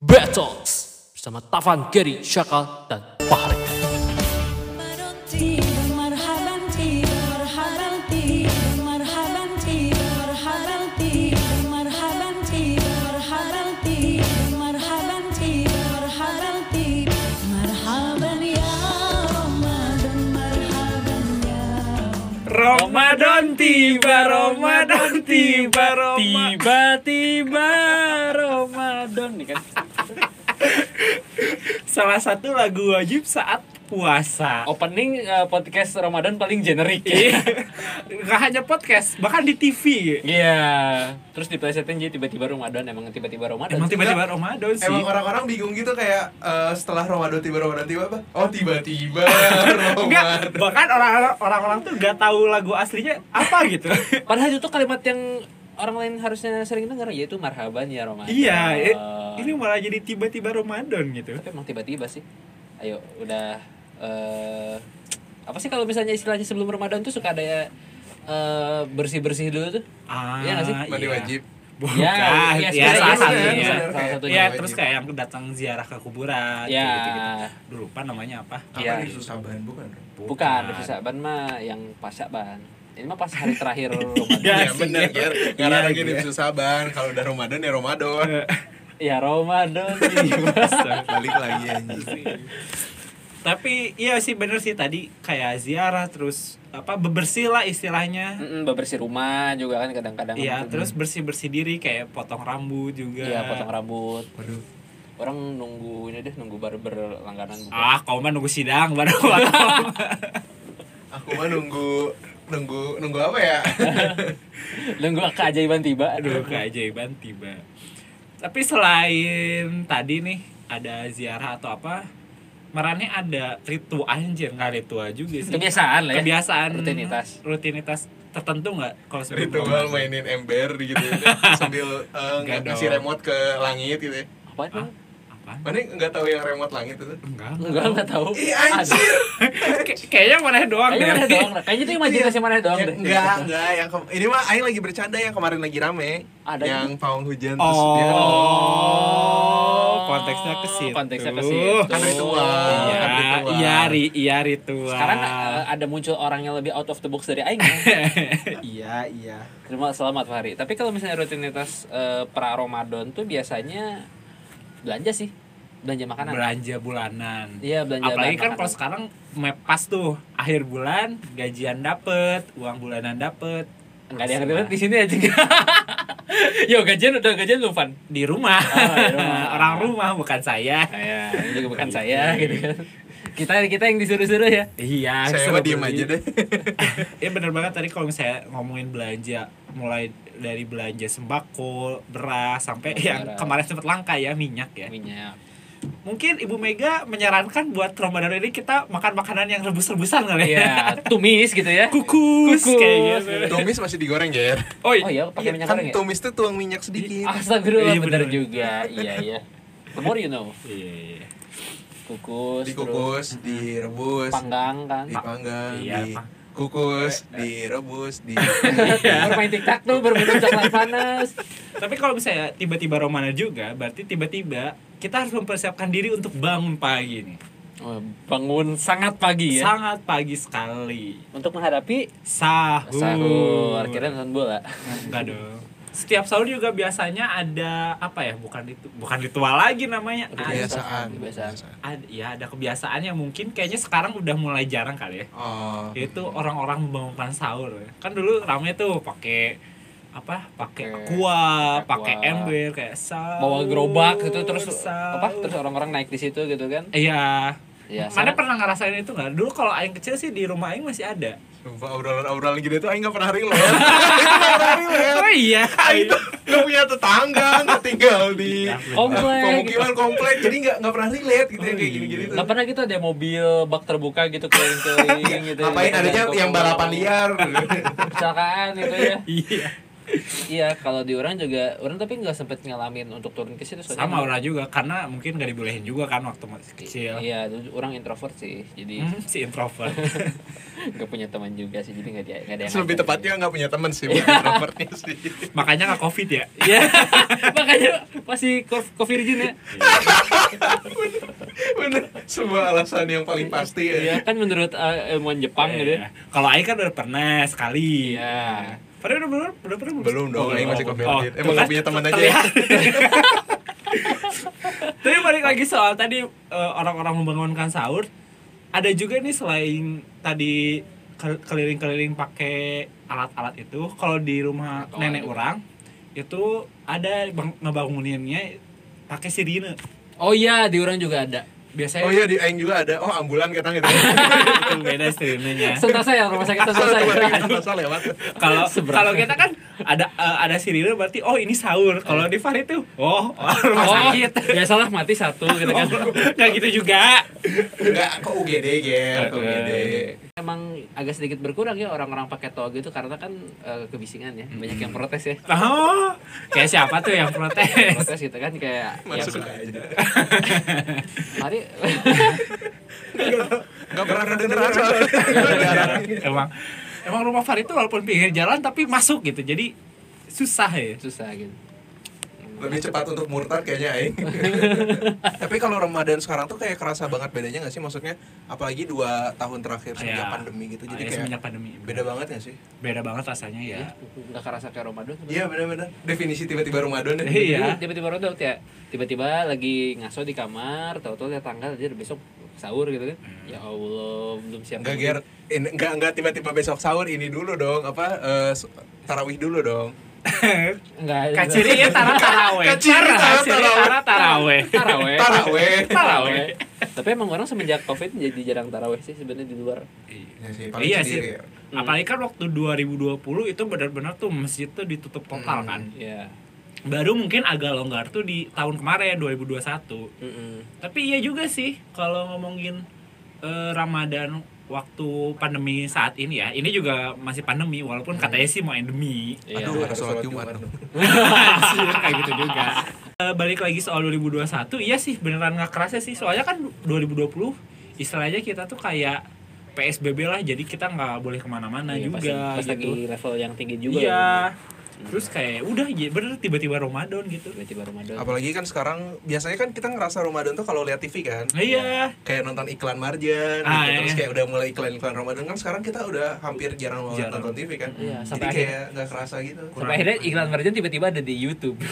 Battles bersama Tavan, Gary, Syakal, dan Fahri. marhaban tiba marhaban tiba tiba tiba marhaban tiba marhaban tiba marhaban tiba marhaban tiba marhaban ya Ramadan marhaban ya Ramadan tiba, Ramadan tiba, Ramadan Tiba-tiba Ramadan nih kan. Salah satu lagu wajib saat puasa. Opening eh, podcast Ramadan paling generik Iya. ya. Gak hanya podcast, bahkan di TV. Iya. Terus diplesetin jadi tiba-tiba Ramadan emang tiba-tiba Ramadan. Emang tiba-tiba Ramadan sih. Emang orang-orang bingung gitu kayak eh, setelah Ramadan tiba Ramadan tiba apa? Oh tiba-tiba Enggak, Ramadan. bahkan orang-orang orang-orang tuh gak tahu lagu aslinya apa gitu. Padahal itu kalimat yang orang lain harusnya sering dengar yaitu marhaban ya Ramadan. iya, eh, ini malah jadi tiba-tiba Ramadan gitu. tapi emang tiba-tiba sih. Ayo udah eh apa sih kalau misalnya istilahnya sebelum Ramadan tuh suka ada eh bersih-bersih dulu tuh. Ah, Iya nggak sih? Mandi wajib. Bukan, Ya, ya, ya, ya, salah iya, satunya. benar. salah satunya. Ya, terus kayak yang datang ziarah ke kuburan, Ya. gitu-gitu. Dulu lupa namanya apa? Apa Iya. di Susaban bukan? Bukan, di Saban mah yang pas Saban. Ini mah pas hari terakhir Ramadan. Iya Iya benar iya. Ger. Iya, Karena lagi di iya. Susaban, kalau udah Ramadan ya Ramadan. ya Ramadan tiba. Balik lagi anjing. Tapi iya sih bener sih tadi kayak ziarah terus apa bebersih lah istilahnya. Mm-mm, bebersih rumah juga kan kadang-kadang. Iya, terus bersih-bersih diri kayak potong rambut juga. Iya, potong rambut. Waduh. Orang nunggu ini deh, nunggu barber langganan. Ah, kau mah nunggu sidang baru. Aku mah nunggu nunggu nunggu apa ya? Nunggu keajaiban tiba. Aduh, keajaiban tiba. Tapi selain tadi nih ada ziarah atau apa, Marane ada ritual anjir nggak ritual juga sih. Kebiasaan lah ya. Kebiasaan Rutinitas. rutinitas tertentu nggak kalau sebelum Ritual mainin ember gitu sambil eh, Enggak ngasih remote ke langit gitu. ya. Apa itu? Ah, apa? Mana nggak tahu yang remote langit itu? Enggak. Enggak, enggak tahu. Ih anjir. Kay- Kayaknya mana doang Kayaknya mana deh. doang. Kayaknya itu imajinasi mana doang Ya, deh. enggak, enggak yang ini mah aing lagi bercanda yang kemarin lagi rame. Ada yang pawang hujan terus Oh, dia konteksnya ke situ. Konteksnya ke situ. Kan ritual, Iya, kan iya, ri, iya ritual. Sekarang eh, ada muncul orang yang lebih out of the box dari aing. Iya, iya. Terima selamat Fahri. Tapi kalau misalnya rutinitas eh, pra Ramadan tuh biasanya belanja sih. Belanja makanan. belanja bulanan. Iya, belanja Apalagi kan makanan. kalau sekarang map pas tuh akhir bulan gajian dapet, uang bulanan dapet. Enggak ada yang relate di sini aja. Yo, gajian udah gajian lu Van. di rumah. Oh, di rumah. Orang rumah bukan saya. Ya, ini juga bukan saya gitu kan. Kita kita yang disuruh-suruh ya. Iya, Saya diem aja deh. Iya bener banget tadi kalau misalnya ngomongin belanja mulai dari belanja sembako, beras sampai yang Beras. kemarin sempat langka ya minyak ya. Minyak. Mungkin Ibu Mega menyarankan buat Ramadan ini kita makan makanan yang rebus-rebusan kali ya. Iya, tumis gitu ya. Kukus, Kukus. kayak gitu. Tumis masih digoreng, Ger. Oh, Oh iya, pakai minyak Kan goreng ya? tumis tuh tuang minyak sedikit. Astagfirullah Iya, bener. juga. Iya, iya. The more you know. Iya, iya. Kukus, Dikukus, direbus, terus panggang kan. dipanggang, Iya, Pak. Dikukus, direbus, di Bermain tiktok tuh berminum coklat panas. Tapi kalau misalnya tiba-tiba Ramadan juga, berarti tiba-tiba kita harus mempersiapkan diri untuk bangun pagi nih. Oh, bangun sangat pagi ya. Sangat pagi sekali. Untuk menghadapi Sahur. sahur. Kira nonton bola. Enggak dong. Setiap sahur juga biasanya ada apa ya? Bukan itu, bukan ritual lagi namanya. Kebiasaan. Kebiasaan. ada- ya ada kebiasaan yang mungkin kayaknya sekarang udah mulai jarang kali ya. Oh. Itu orang-orang membangunkan sahur. ya. Kan dulu ramai tuh pakai apa? Pakai Pakai- aqua, pakai aqua. ember kayak sahur. Bawa gerobak gitu terus sahur. apa? Terus orang-orang naik di situ gitu kan. Iya. Iya, Mana pernah ngerasain itu nggak? Dulu kalau aing kecil sih di rumah aing masih ada. Sumpah obrolan-obrolan gitu tuh aing gak pernah relate. Aing nggak pernah relate. Oh iya. Aing tuh gak punya tetangga, gak tinggal di Komplek. pemukiman komplek, jadi gak, gak pernah relate gitu ya Oh, kayak gini-gini tuh. Nggak pernah gitu ada mobil bak terbuka gitu keliling-keliling gitu. Ngapain adanya yang balapan liar? Kecelakaan gitu ya. Iya. Iya kalau di orang juga orang tapi nggak sempet ngalamin untuk turun ke situ sama orang juga karena mungkin gak dibolehin juga kan waktu masih kecil iya orang introvert sih jadi Hmm, si introvert nggak punya teman juga sih jadi nggak dia nggak ada yang Lebih tepatnya nggak punya teman sih introvertnya sih. makanya nggak covid ya Iya, makanya masih co- co virgin ya. Bener. Sebuah alasan yang paling pasti Iya, ya. kan menurut uh, ilmuwan Jepang gitu. Iya. kalau Aing kan udah pernah sekali Iya. Padahal udah belum udah pernah Belum dong, Aing masih covid. Oh, Emang nggak punya teman aja. terlihat. Tapi balik lagi soal tadi eh, orang-orang membangunkan sahur, ada juga nih selain tadi kel- keliling-keliling pakai alat-alat itu, kalau di rumah nenek orang itu ada bang- ngebanguninnya pakai sirine. Oh iya, di orang juga ada. Biasanya Oh iya di Aing juga ada. Oh ambulan kita gitu. itu beda sirinenya. Sentosa ya, rumah sakit Sentosa ya. Masa lewat. kalau kalau kita kan ada eh, ada sirine berarti oh ini sahur kalau di Farid tuh oh, rumah Oh, sakit biasalah mati satu gitu kan. nggak gitu juga Enggak, kok UGD. Kok UGD. Emang agak sedikit berkurang ya orang-orang pakai toga gitu karena kan eh, kebisingan ya. Banyak yang protes ya. oh kayak siapa tuh yang protes Protes gitu kan kayak Masuk ya, aja. Hari Enggak pernah soalnya. emang emang rumah Farid tuh walaupun pinggir jalan tapi masuk gitu jadi susah ya susah gitu. Lebih cepat untuk murtad kayaknya Aing. Tapi kalau Ramadan sekarang tuh kayak kerasa banget bedanya gak sih? Maksudnya apalagi dua tahun terakhir semenjak Ya. pandemi gitu. Jadi ya, kayak semenjak pandemi beda banget gak sih? beda banget rasanya ya Ya, nggak kerasa kayak Ramadan. Iya benar-benar. Definisi tiba-tiba Ramadan ya. Iya. tiba-tiba rodok ya tiba-tiba lagi ngaso di kamar tahu-tahu lihat tanggal aja besok sahur gitu kan ya Allah belum siap Enggak enggak enggak tiba-tiba besok sahur ini dulu dong apa eh, s- tarawih dulu dong. Enggak kaciri ya tara taraweh. Kaciri Tara, tara kaciri taraweh. tara taraweh. Taraweh. Taraweh. taraweh. Tapi emang orang semenjak covid jadi jarang taraweh sih sebenarnya di luar. Ya sih, paling iya sih. ya. apalagi kan waktu 2020 itu benar-benar tuh masjid tuh ditutup total Hmm. kan. Ya baru mungkin agak longgar tuh di tahun kemarin 2021 Mm-mm. tapi iya juga sih kalau ngomongin eh, Ramadan waktu pandemi saat ini ya. Ini juga masih pandemi walaupun katanya sih mau endemi Iya. Aduh, ada sholat Jumat. Kayak gitu juga. Eh, balik lagi soal 2021 iya sih beneran nggak kerasa sih. Soalnya kan 2020 istilahnya kita tuh kayak PSBB lah jadi kita nggak boleh ke mana-mana Iya, juga pas, pas gitu. lagi level yang tinggi juga iya terus kayak udah ya bener tiba-tiba Ramadan gitu tiba-tiba Ramadan Apalagi kan sekarang biasanya kan kita ngerasa Ramadan tuh kalau lihat TV kan. iya Kayak nonton iklan Marjan Ah, gitu. iya. Terus kayak udah mulai iklan-iklan Ramadan kan sekarang kita udah hampir jarang banget Jarang. nonton TV kan. Iya, Jadi sampai kayak nggak kerasa gitu. sampai akhirnya iklan Marjan tiba-tiba ada di YouTube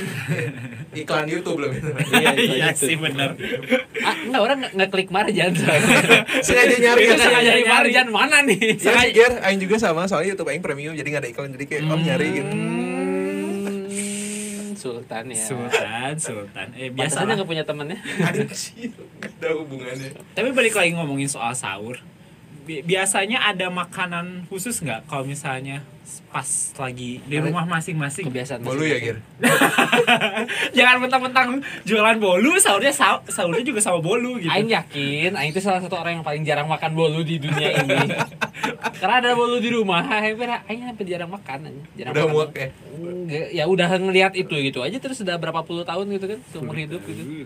Iklan YouTube belum itu. Iya, iya gitu. sih bener ah enggak orang nggak ngeklik Marjan soalnya Sengaja nyari Iya, kan. sengaja nyari nyari. Marjan mana nih Ya sih, Ger, Aing juga sama, soalnya YouTube Aing premium jadi nggak ada iklan jadi kayak oh nyari gitu. Sultan ya Sultan Sultan eh biasanya biasa nggak punya temennya nggak ada hubungannya. Tapi balik lagi ngomongin soal sahur. Bi- Biasanya ada makanan khusus nggak kalau misalnya pas lagi di rumah masing-masing? kebiasaan Bolu ya, Ger? Jangan mentang-mentang jualan bolu, sahurnya sa- sahurnya juga sama bolu gitu. Aing yakin, Aing itu salah satu orang yang paling jarang makan bolu di dunia ini. Karena ada bolu di rumah, Aing Aing hampir jarang makan, jarang Udah makan. muak ya. Ya udah ngelihat itu gitu aja terus udah berapa puluh tahun gitu kan seumur hidup gitu.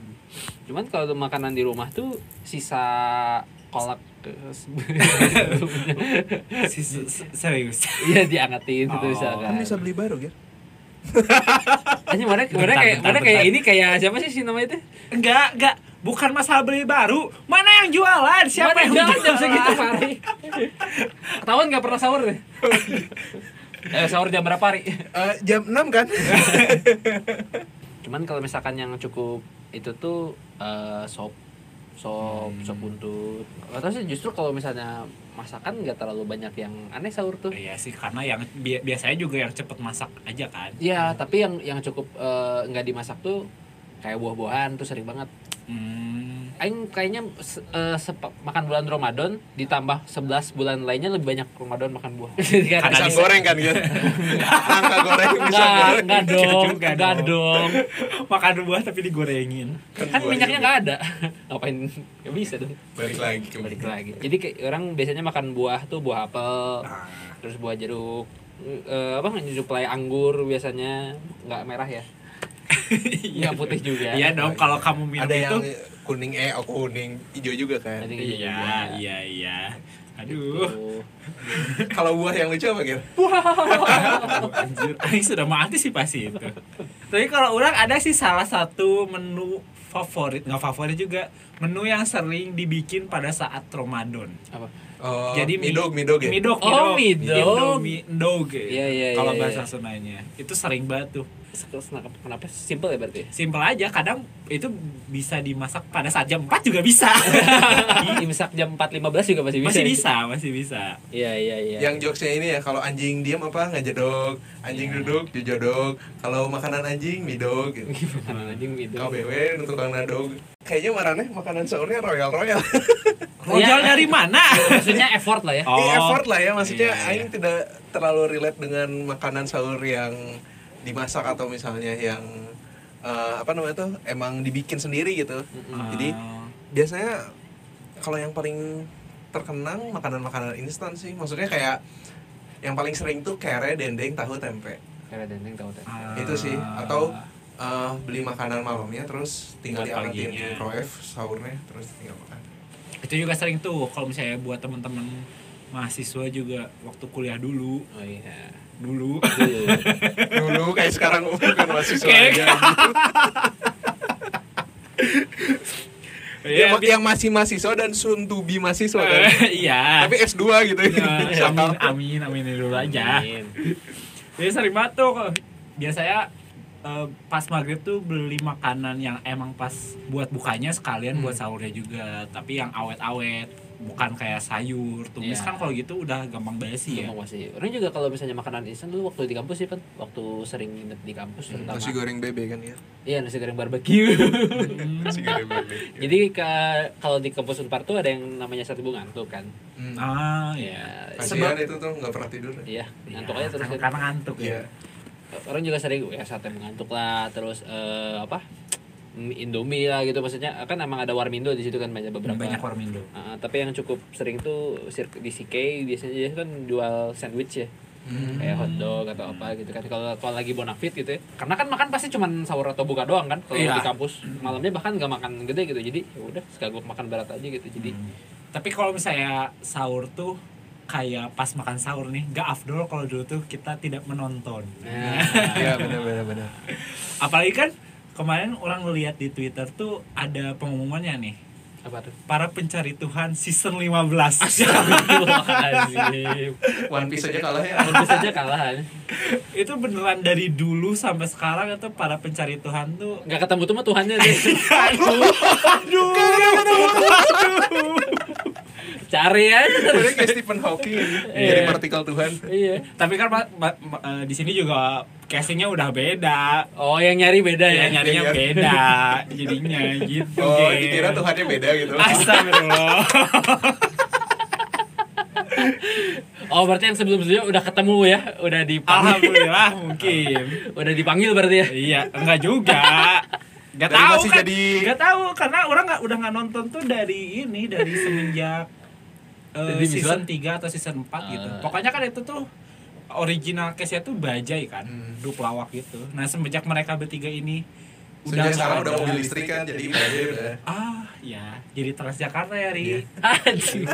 Cuman kalau makanan di rumah tuh sisa kolak serius. Iya diangetin gitu Oh. misalkan. Kan bisa beli baru, Ger. Aja mana mana kayak mana kayak ini kayak siapa sih si namanya itu? Enggak, enggak. Bukan masalah beli baru. Mana yang jualan? Siapa Mana yang jualan? jam segitu Fari? Ketahuan nggak pernah sahur deh. eh sahur jam berapa Ri? Eh, jam 6 kan? Cuman kalau misalkan yang cukup itu tuh eh, sop sop sop buntut. Atau sih justru kalau misalnya masakan nggak terlalu banyak yang aneh sahur tuh. Iya sih, karena yang bi- biasanya juga yang cepet masak aja kan. Iya, tapi yang yang cukup eh, nggak dimasak tuh kayak buah-buahan tuh sering banget. Hmm. Aing kayaknya se- eh, sepa- makan bulan Ramadan ditambah 11 bulan lainnya lebih banyak Ramadan makan buah. Kan Karena Pisang bisa- goreng kan, Ger? Nangka goreng, pisang Enggak, goreng. enggak dong, enggak dong. dong. Makan buah tapi digorengin. Kan buah minyaknya enggak ada. Ngapain? Ya bisa dong. Balik lagi Balik lagi. Jadi kayak orang biasanya makan buah tuh buah apel, Ah. terus buah jeruk, eh, apa nyuplai anggur biasanya nggak merah ya nggak putih juga. Iya dong, kalau kamu minum ada itu. yang kuning eh oh, kuning hijau juga kan. Iya, juga. iya, iya. Aduh, kalau buah yang lucu apa gitu anjir, Aing sudah mengantisipasi itu. Tapi kalau orang ada sih salah satu menu favorit, nggak favorit juga, menu yang sering dibikin pada saat Ramadan. apa oh, Jadi mi- midog midog ya Midog, Oh, midog. Indomie dog. Iya, iya, Kalau iya, bahasa iya. Sundanya. Itu sering banget tuh. kenapa kenapa simple ya berarti Simple aja, kadang itu bisa dimasak pada saat jam 4 juga bisa. imsak jam 4.15 juga masih bisa masih bisa, masih bisa. iya iya iya yang jokesnya ini ya kalau anjing diam apa ngajedog anjing duduk jujodog kalau makanan anjing midog gitu. makanan anjing itu KBW untuk tukang nadog kayaknya marane makanan sahurnya royal royal Rojal Iya. dari mana? maksudnya effort lah ya Oh. Ini effort lah ya maksudnya Iya, iya. Aing tidak terlalu relate dengan makanan sahur yang dimasak atau misalnya yang eh, apa namanya tuh emang dibikin sendiri gitu jadi Oh. biasanya kalau yang paling terkenang makanan-makanan instan sih maksudnya kayak yang paling sering tuh kere dendeng tahu tempe karena dendeng tahu teh Ah. itu sih atau eh, beli makanan malamnya terus tinggal Buat diangetin di paginya. microwave sahurnya terus tinggal makan itu juga sering tuh kalau misalnya buat teman-teman mahasiswa juga waktu kuliah dulu oh iya dulu Dulu. dulu kayak sekarang bukan mahasiswa aja Iya, yang, yang masih mahasiswa dan soon to be mahasiswa kan iya tapi S2 gitu Ya, amin amin amin dulu aja Amin. jadi sering banget tuh kalau- biasanya eh, pas maghrib tuh beli makanan yang emang pas buat bukanya sekalian buat sahurnya juga tapi yang awet-awet bukan kayak sayur tumis Iya. kan kalau gitu udah gampang basi ya Gampang masih. Orang juga kalau misalnya makanan instan dulu waktu di kampus sih kan, waktu sering nginep di kampus terutama. nasi goreng bebek kan ya Iya nasi goreng barbeque. nasi goreng bebek Jadi ke- kalau di kampus Unpar tuh ada yang namanya sate bunga ngantuk kan. Hmm. ah Iya. ya kasihan itu tuh nggak pernah tidur Iya, ngantuk aja terus. karena, kan. karena ngantuk iya ya Orang juga sering ya sate mengantuk lah, terus eh, apa? Indomie lah gitu maksudnya kan emang ada Warmindo di situ kan banyak beberapa banyak warmindo Ah, tapi yang cukup sering tuh di CK biasanya dia kan jual sandwich ya Hmm. kayak hotdog atau apa gitu kan kalau kalau lagi bonafit gitu ya karena kan makan pasti cuman sahur atau buka doang kan kalau Iya. di kampus malamnya bahkan nggak makan gede gitu jadi ya udah sekagok makan berat aja gitu jadi tapi kalau misalnya sahur tuh kayak pas makan sahur nih gak afdol kalau dulu tuh kita tidak menonton. Nah, iya benar benar benar. Apalagi kan kemarin orang lihat di twitter tuh ada pengumumannya nih. Apa tuh? Para pencari Tuhan season 15 Astagfirullahaladzim. One Piece aja kalah ya. Tentu saja kalah. Itu beneran dari dulu sampai sekarang itu para pencari Tuhan tuh nggak ketemu tuh mah Tuhannya deh. Aduh. Aduh cari aja Sebenarnya kayak Stephen Hawking ini, Iya. jadi partikel Tuhan. Iya. Tapi kan ma- ma- ma- eh, di sini juga casingnya udah beda. Oh yang nyari beda ya ya? nyarinya Iya. beda. Jadinya gitu oh Geng. dikira Tuhannya beda gitu. Astagfirullah. Oh berarti yang sebelum sebelumnya udah ketemu ya? Udah dipanggil. Alhamdulillah mungkin. Udah dipanggil berarti ya? Iya, enggak juga. Gak tahu kan. jadi- Gak tahu karena orang nggak udah nggak nonton tuh dari ini dari semenjak eh, Jadi season bisa? 3 atau season 4 gitu. Ah. Pokoknya kan itu tuh original case-nya tuh bajai kan, Hmm. dua pelawak gitu. Nah, semenjak mereka bertiga ini Sejak sekarang nggak udah mobil listrik kan jadi badai udah Ah, ya, jadi Transjakarta ya, Ri. Anjing.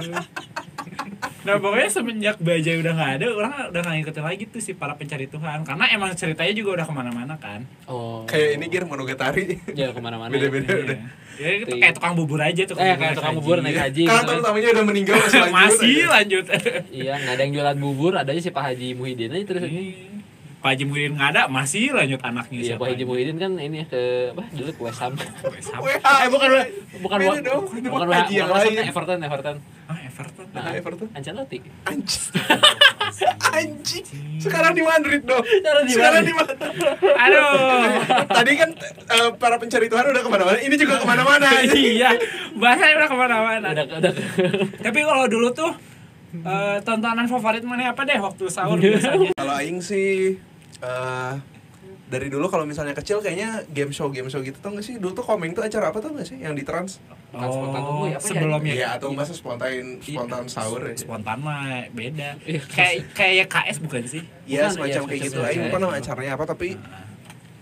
Nah, pokoknya semenjak Bajai udah nggak ada, orang udah nggak ngikutin lagi tuh si para pencari Tuhan. Karena emang ceritanya juga udah ke mana-mana kan. oh kayak ini Gir Monogatari ya ke mana-mana Beda-beda. Iya. udah. Ya, itu Iya. kayak tukang bubur aja tukang Eh, bubur kayak naik tukang bubur naik haji. karena tahun kan. utamanya udah meninggal masih lanjut Masih lanjut. Iya, nggak ada yang jualan bubur, ada aja si Pak Haji Muhyiddin aja terus. Pak Haji Muhyiddin nggak ada, masih lanjut anaknya Iya, siapa Pak Haji. Muhyiddin kan ini ya ke apa? Dulu ke West Ham. West Ham. Eh, bukan bukan bukan bukan Haji yang lain. Everton, Everton. Ah, Everton. Nah, Everton Ancelotti. anjing sekarang di Madrid dong Sekarang di sekarang Madrid. di Madrid Aduh. tadi kan eh, para pencari Tuhan udah ke mana-mana ini juga ke mana-mana iya, bahasanya udah ke mana-mana. Udah udah Tapi kalau dulu tuh eh, tontonan favorit mana apa deh waktu sahur biasanya? kalau Aing sih eh dari dulu kalau misalnya kecil kayaknya game show game show gitu tau gak sih? Dulu tuh komeng tuh acara apa tuh gak sih? Yang di trans? Bukan spontan tunggu ya, apa ya? sebelumnya Iya atau masa spontan spontan sahur ya. Spontan mah beda. Iya. kayak kayak KS bukan sih? Iya Bukan, semacam iya, kayak gitu. Aing kayak nama acaranya apa? Tapi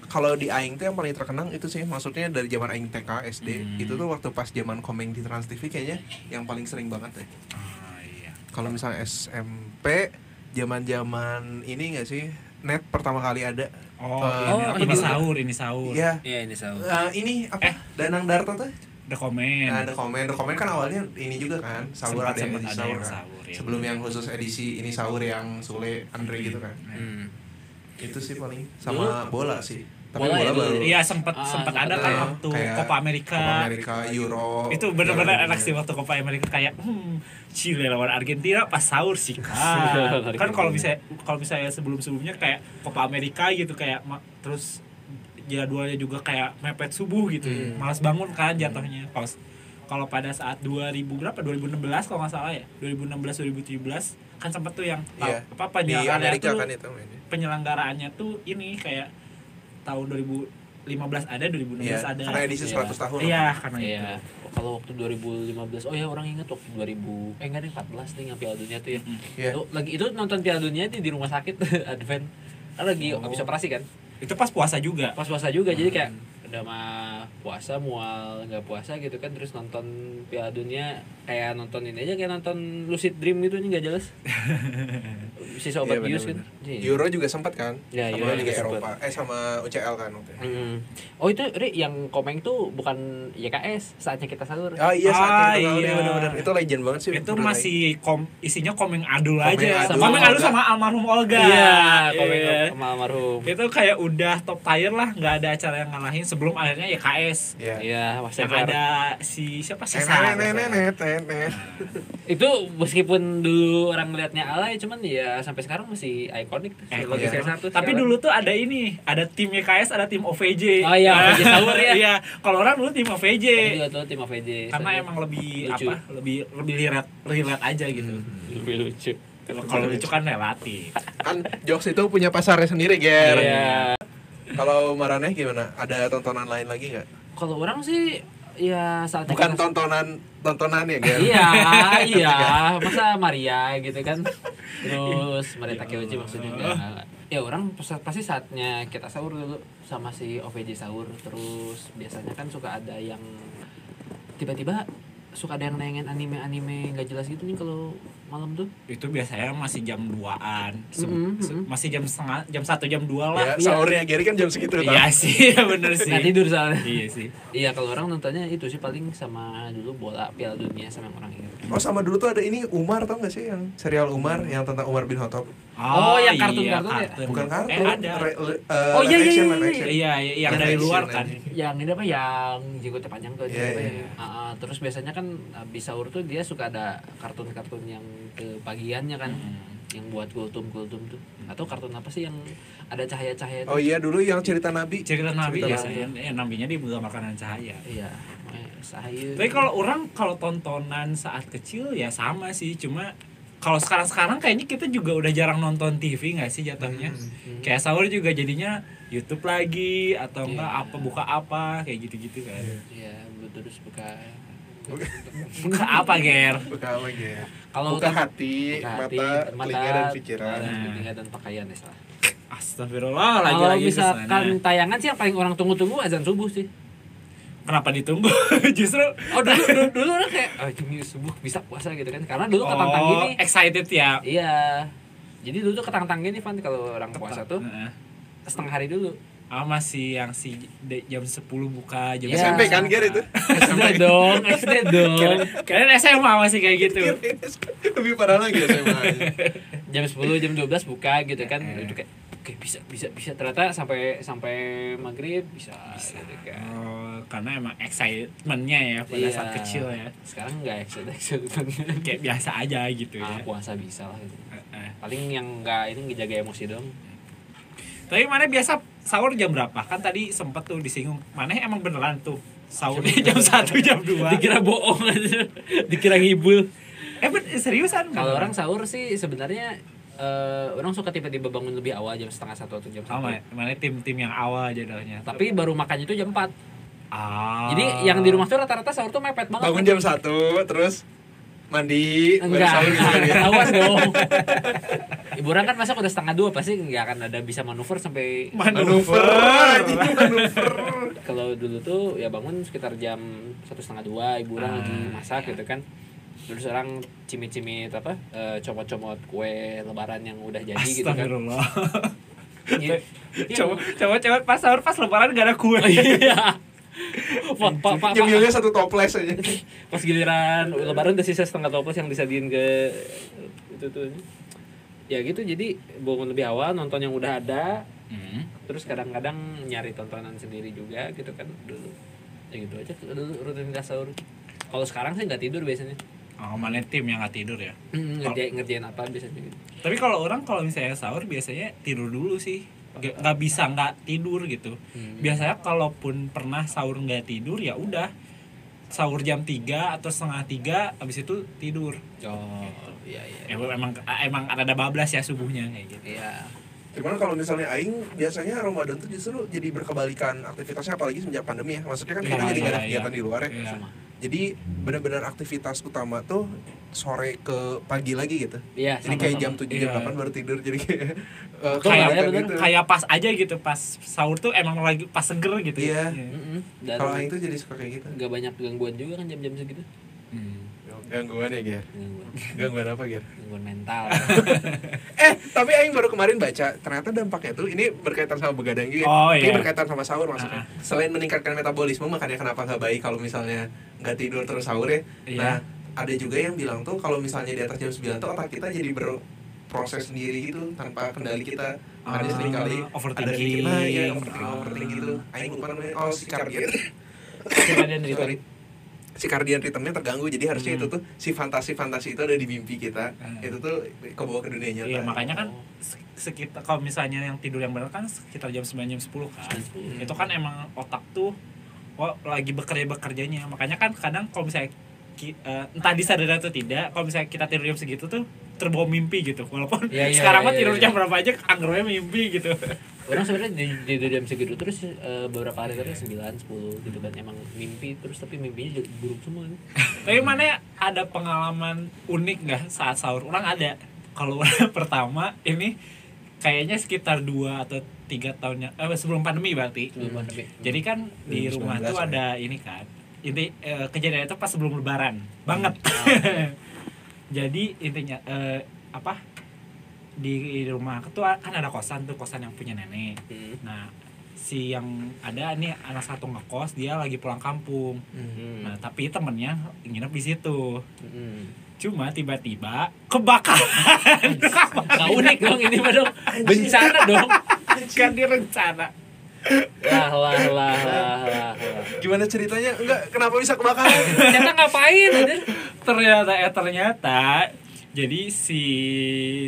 kalau di Aing tuh yang paling terkenang itu sih maksudnya dari zaman Aing TK SD Hmm. itu tuh waktu pas zaman komeng di Trans TV kayaknya yang paling sering banget deh. Ah, iya. kalau misalnya SMP zaman zaman ini gak sih net pertama kali ada oh, Eh, ini, oh, ini sahur ini sahur Iya Iya ini salah. Eh, ini apa Eh. Danang Darto tuh the comment Nah, ada komen, ada komen kan awalnya ini juga kan, sahur ada yang sempat edisi ada sahur yang kan. sahur, ya. Sebelum yang khusus edisi ini sahur yang Sule Andre gitu kan. Hmm. Itu sih paling sama bola sih. Tapi Bola bola, ya baru. Iya sempat Ah, sempat ada kan ya. waktu Copa Amerika. Copa Amerika, Euro. Itu benar-benar enak sih waktu Copa Amerika kayak hmm, Chile lawan Argentina pas sahur sih kan. kan kalau bisa kalau misalnya sebelum-sebelumnya kayak Copa Amerika gitu kayak ma- terus jadwalnya juga kayak mepet subuh gitu. Hmm. Malas bangun kan jatuhnya. Kalau kalau pada saat 2000 berapa 2016 kalau nggak salah ya 2016 2017 kan sempat tuh yang Iya. apa Di penyelenggaraannya Amerika tuh kan itu penyelenggaraannya tuh ini kayak tahun 2015 ada 2016 Iya, ada karena edisi Iya. 100 tahun. iya karena Iya. itu Kalau waktu 2015, oh ya orang ingat waktu 2000, eh enggak deh 14 nih yang Piala Dunia tuh ya. Mm. Iya. Tuh, lagi itu nonton Piala Dunia di di rumah sakit Advent. Kan lagi Oh. habis operasi kan. itu pas puasa juga Pas puasa juga jadi kayak udah mah puasa mual nggak puasa gitu kan terus nonton Piala Dunia kayak nonton ini aja kayak nonton Lucid Dream gitu ini nggak jelas. Sisa obat Iya, bius kan. Iya. Euro juga sempat kan? Ya, sama Euro Liga juga Eropa. Eh sama UCL kan waktu itu. Mm. Oh itu Ri yang komeng tuh bukan YKS saatnya kita sahur. Oh iya saat Ah, itu iya. benar-benar itu legend banget sih. itu masih kom isinya komeng adul Komeng aja adul. komeng adul sama almarhum Olga Iya, komeng Iya. sama almarhum. itu kayak udah top tier lah nggak ada acara yang ngalahin sebelum akhirnya ya KS Iya. Iya, Mas yang Evar. ada si siapa nenek. Itu meskipun dulu orang ngeliatnya alay, cuman ya sampai sekarang masih ikonik tuh. Eh, Sebagai iya. tapi sekarang. dulu tuh ada ini ada tim YKS ada tim OVJ Oh iya, OVJ sahur ya. iya kalau orang dulu tim OVJ Tadi juga tuh tim AVJ. karena emang lebih lucu. apa lebih lebih relate relate aja gitu lebih lucu. kalau kalau lucu kan relatif Kan Jokes itu punya pasarnya sendiri, Ger. Iya. Kalau Maraneh gimana? Ada tontonan lain lagi nggak? Kalau orang sih ya saatnya Bukan kita- tontonan tontonan ya, Ger? Iya, iya. Masa Maria gitu kan. Terus Maria Takeuchi maksudnya enggak. Ya orang pas- pasti saatnya kita sahur dulu sama si OVJ sahur. Terus biasanya kan suka ada yang tiba-tiba suka ada yang nayangin anime-anime nggak jelas gitu nih kalau malam tuh. itu biasanya masih jam 2an Se- Mm-mm, se- mm-mm. masih jam setengah jam satu jam dua lah Ya, sahurnya Gary kan jam segitu iya sih bener sih Nggak tidur soalnya. iya sih Iya kalau orang nontonnya itu sih paling sama dulu bola Piala Dunia sama orang ingat. Oh sama dulu tuh ada ini Umar tau gak sih yang serial Umar yang tentang Umar bin Khattab? Oh, yang iya, kartun-kartun ya? Bukan kartun. eh ada Re- le- eh, Oh, iya, iya, action, iya, iya. action. iya iya, yang Live dari luar kan yang ini apa yang jenggotnya panjang tuh Iya, apa iya. ya? Ah, ah. terus biasanya kan habis sahur tuh dia suka ada kartun-kartun yang ke pagiannya kan Hmm. yang buat kultum kultum tuh atau kartun apa sih yang ada cahaya-cahaya Oh tuh iya dulu yang cerita Nabi. cerita nabi Cerita biasanya eh, nabinya dibuka makanan cahaya iya eh, cahaya tapi kalau orang kalau tontonan saat kecil ya sama sih cuma kalau sekarang-sekarang kayaknya kita juga udah jarang nonton TV nggak sih jatuhnya Hmm. kayak sahur juga jadinya YouTube lagi atau Iya. enggak apa buka apa kayak gitu-gitu kan iya terus buka buka apa ger Buka apa Ger? kalau Buka tonton- hati, buka mata, hati, telinga dan pikiran. mata, Nah. telinga dan pakaian ya salah Astagfirullah kalau lagi-lagi misalkan ke sana. tayangan sih yang paling orang tunggu-tunggu azan subuh sih Kenapa ditunggu? Justru oh dulu dulu, dulu orang kayak oh ini subuh bisa puasa gitu kan karena dulu ketantang Oh, gini excited ya. Iya. Jadi dulu tuh ketantang gini Van kalau orang puasa tuh Heeh. setengah hari dulu. Ah masih yang si de- jam 10 buka jam Iya. SMP kan Ger itu? SD dong, SD dong. Kalian SMA masih kayak gitu. Lebih parah lagi SMA. Jam 10, jam 12 buka gitu kan. Eh. Itu kayak oke bisa bisa bisa ternyata sampai sampai maghrib bisa, gitu kan. Oh, karena emang excitementnya ya pada Iya. saat kecil ya. Sekarang enggak excited excited. Kayak biasa aja gitu Ah, ya. puasa bisa lah gitu. Heeh. Paling yang enggak ini ngejaga emosi dong. Tapi mana biasa sahur jam berapa? Kan tadi sempet tuh disinggung. Mana emang beneran tuh sahurnya jam 1 jam 2. Dikira bohong aja. Dikira ngibul. Eh seriusan? Kalau orang sahur sih sebenarnya eh, orang suka tiba-tiba bangun lebih awal jam setengah satu atau jam Oh, satu ma- mana tim-tim yang awal jadwalnya. tapi baru makannya itu jam 4 ah. jadi yang di rumah tuh rata-rata sahur tuh mepet banget Bangun jam satu, terus mandi, baru enggak sahur gitu ya. awas dong ibu orang kan masak udah setengah dua pasti nggak akan ada bisa manuver sampai Manuver, manuver. kalau dulu tuh ya bangun sekitar jam satu setengah dua ibu orang Ah, lagi masak gitu kan terus orang cimit-cimit apa eh, comot-comot kue lebaran yang udah jadi gitu kan Astagfirullah. Iya. coba coba coba pas sahur pas lebaran gak ada kue. Iya. Pak, pak, pak. Nyemilnya satu toples aja. Pas giliran lebaran udah sisa setengah toples yang disajiin ke itu tuh. Ya gitu jadi bangun lebih awal nonton yang udah ada Hmm. terus kadang-kadang nyari tontonan sendiri juga gitu kan dulu. Ya gitu aja dulu rutinitas sahur. Kalau sekarang sih nggak tidur biasanya. Oh, mana tim yang gak tidur ya? Hmm, ngerjain, ngerjain apa biasanya gitu. Tapi kalau orang kalau misalnya sahur biasanya tidur dulu sih. Gak, nggak bisa nggak tidur gitu. Hmm. Biasanya kalaupun pernah sahur nggak tidur ya udah sahur jam 3 atau setengah tiga abis itu tidur. Oh, iya iya. Ya, emang emang ada bablas ya subuhnya kayak gitu. Iya. Cuman kalau misalnya Aing biasanya Ramadan tuh justru jadi berkebalikan aktivitasnya apalagi semenjak pandemi ya. Maksudnya kan kita Iya, jadi nggak ada iya, kegiatan iya. di luar ya. Iya. Jadi benar-benar aktivitas utama tuh sore ke pagi lagi gitu. Iya, Jadi sama, kayak sama. jam 7 jam Iya. 8 baru tidur jadi kayak eh, Betul, kayak gitu. pas aja gitu pas sahur tuh emang lagi pas seger gitu Iya. ya. Dan Kalau Aing tuh jadi suka kayak gitu. nggak banyak gangguan juga kan jam-jam segitu. Hmm. Gangguan ya, Ger? Gangguan, Gangguan apa, Ger? gangguan mental. Eh, tapi Aing baru kemarin baca, ternyata dampaknya tuh ini berkaitan sama begadang juga. Oh, Ini iya. berkaitan sama sahur maksudnya. Ah. Selain meningkatkan metabolisme, makanya kenapa nggak baik kalau misalnya nggak tidur terus sahur ya. Iya. Nah, ada juga yang bilang tuh kalau misalnya di atas jam 9 tuh otak kita jadi berproses sendiri gitu tanpa kendali kita. Makanya Ah, sering kali overthinking. ada nah, iya, overthinking, Ah. overthinking gitu. Aing lupa namanya. Oh, si cardian. Circadian rhythm. Si cardian rhythmnya terganggu, jadi harusnya Hmm. itu tuh si fantasi-fantasi itu ada di mimpi kita. Ah. Itu tuh kebawa ke dunia nyata. Iya makanya kan se- sekitar kalau misalnya yang tidur yang benar kan sekitar jam 9 jam 10 kan. 10. Itu kan emang otak tuh oh, lagi bekerja bekerjanya. Makanya kan kadang kalau misalnya eh, entah disadari atau tidak, kalau misalnya kita tidur jam segitu tuh terbawa mimpi gitu. Walaupun Iya, iya, sekarang iya, mah iya, tidur iya. jam berapa aja anggarannya mimpi gitu. Orang sebenarnya di, di, di jam segitu terus eh, beberapa hari tadi 9, 10 gitu kan emang mimpi terus tapi mimpinya juga buruk semua nih. Tapi mana ada pengalaman unik nggak saat sahur? Orang ada. Kalau orang pertama ini kayaknya sekitar dua atau tiga tahunnya eh, sebelum pandemi berarti. Sebelum pandemi. Jadi kan di 2019 rumah tuh ya. ada ini kan. Inti eh, kejadian itu pas sebelum lebaran. Banget. Jadi intinya eh, apa? Di rumah tuh kan ada kosan tuh, kosan yang punya nenek. Hmm. Nah, si yang ada nih anak satu ngekos, dia lagi pulang kampung. Hmm. Nah, tapi temennya nginep di situ. Hmm. Cuma tiba-tiba kebakaran. Nggak unik dong ini dong bencana dong. kan direncana. Lah lah lah lah. lah. Gimana ceritanya? Enggak, kenapa bisa kebakaran? Ternyata ngapain aja? ternyata eh ternyata jadi si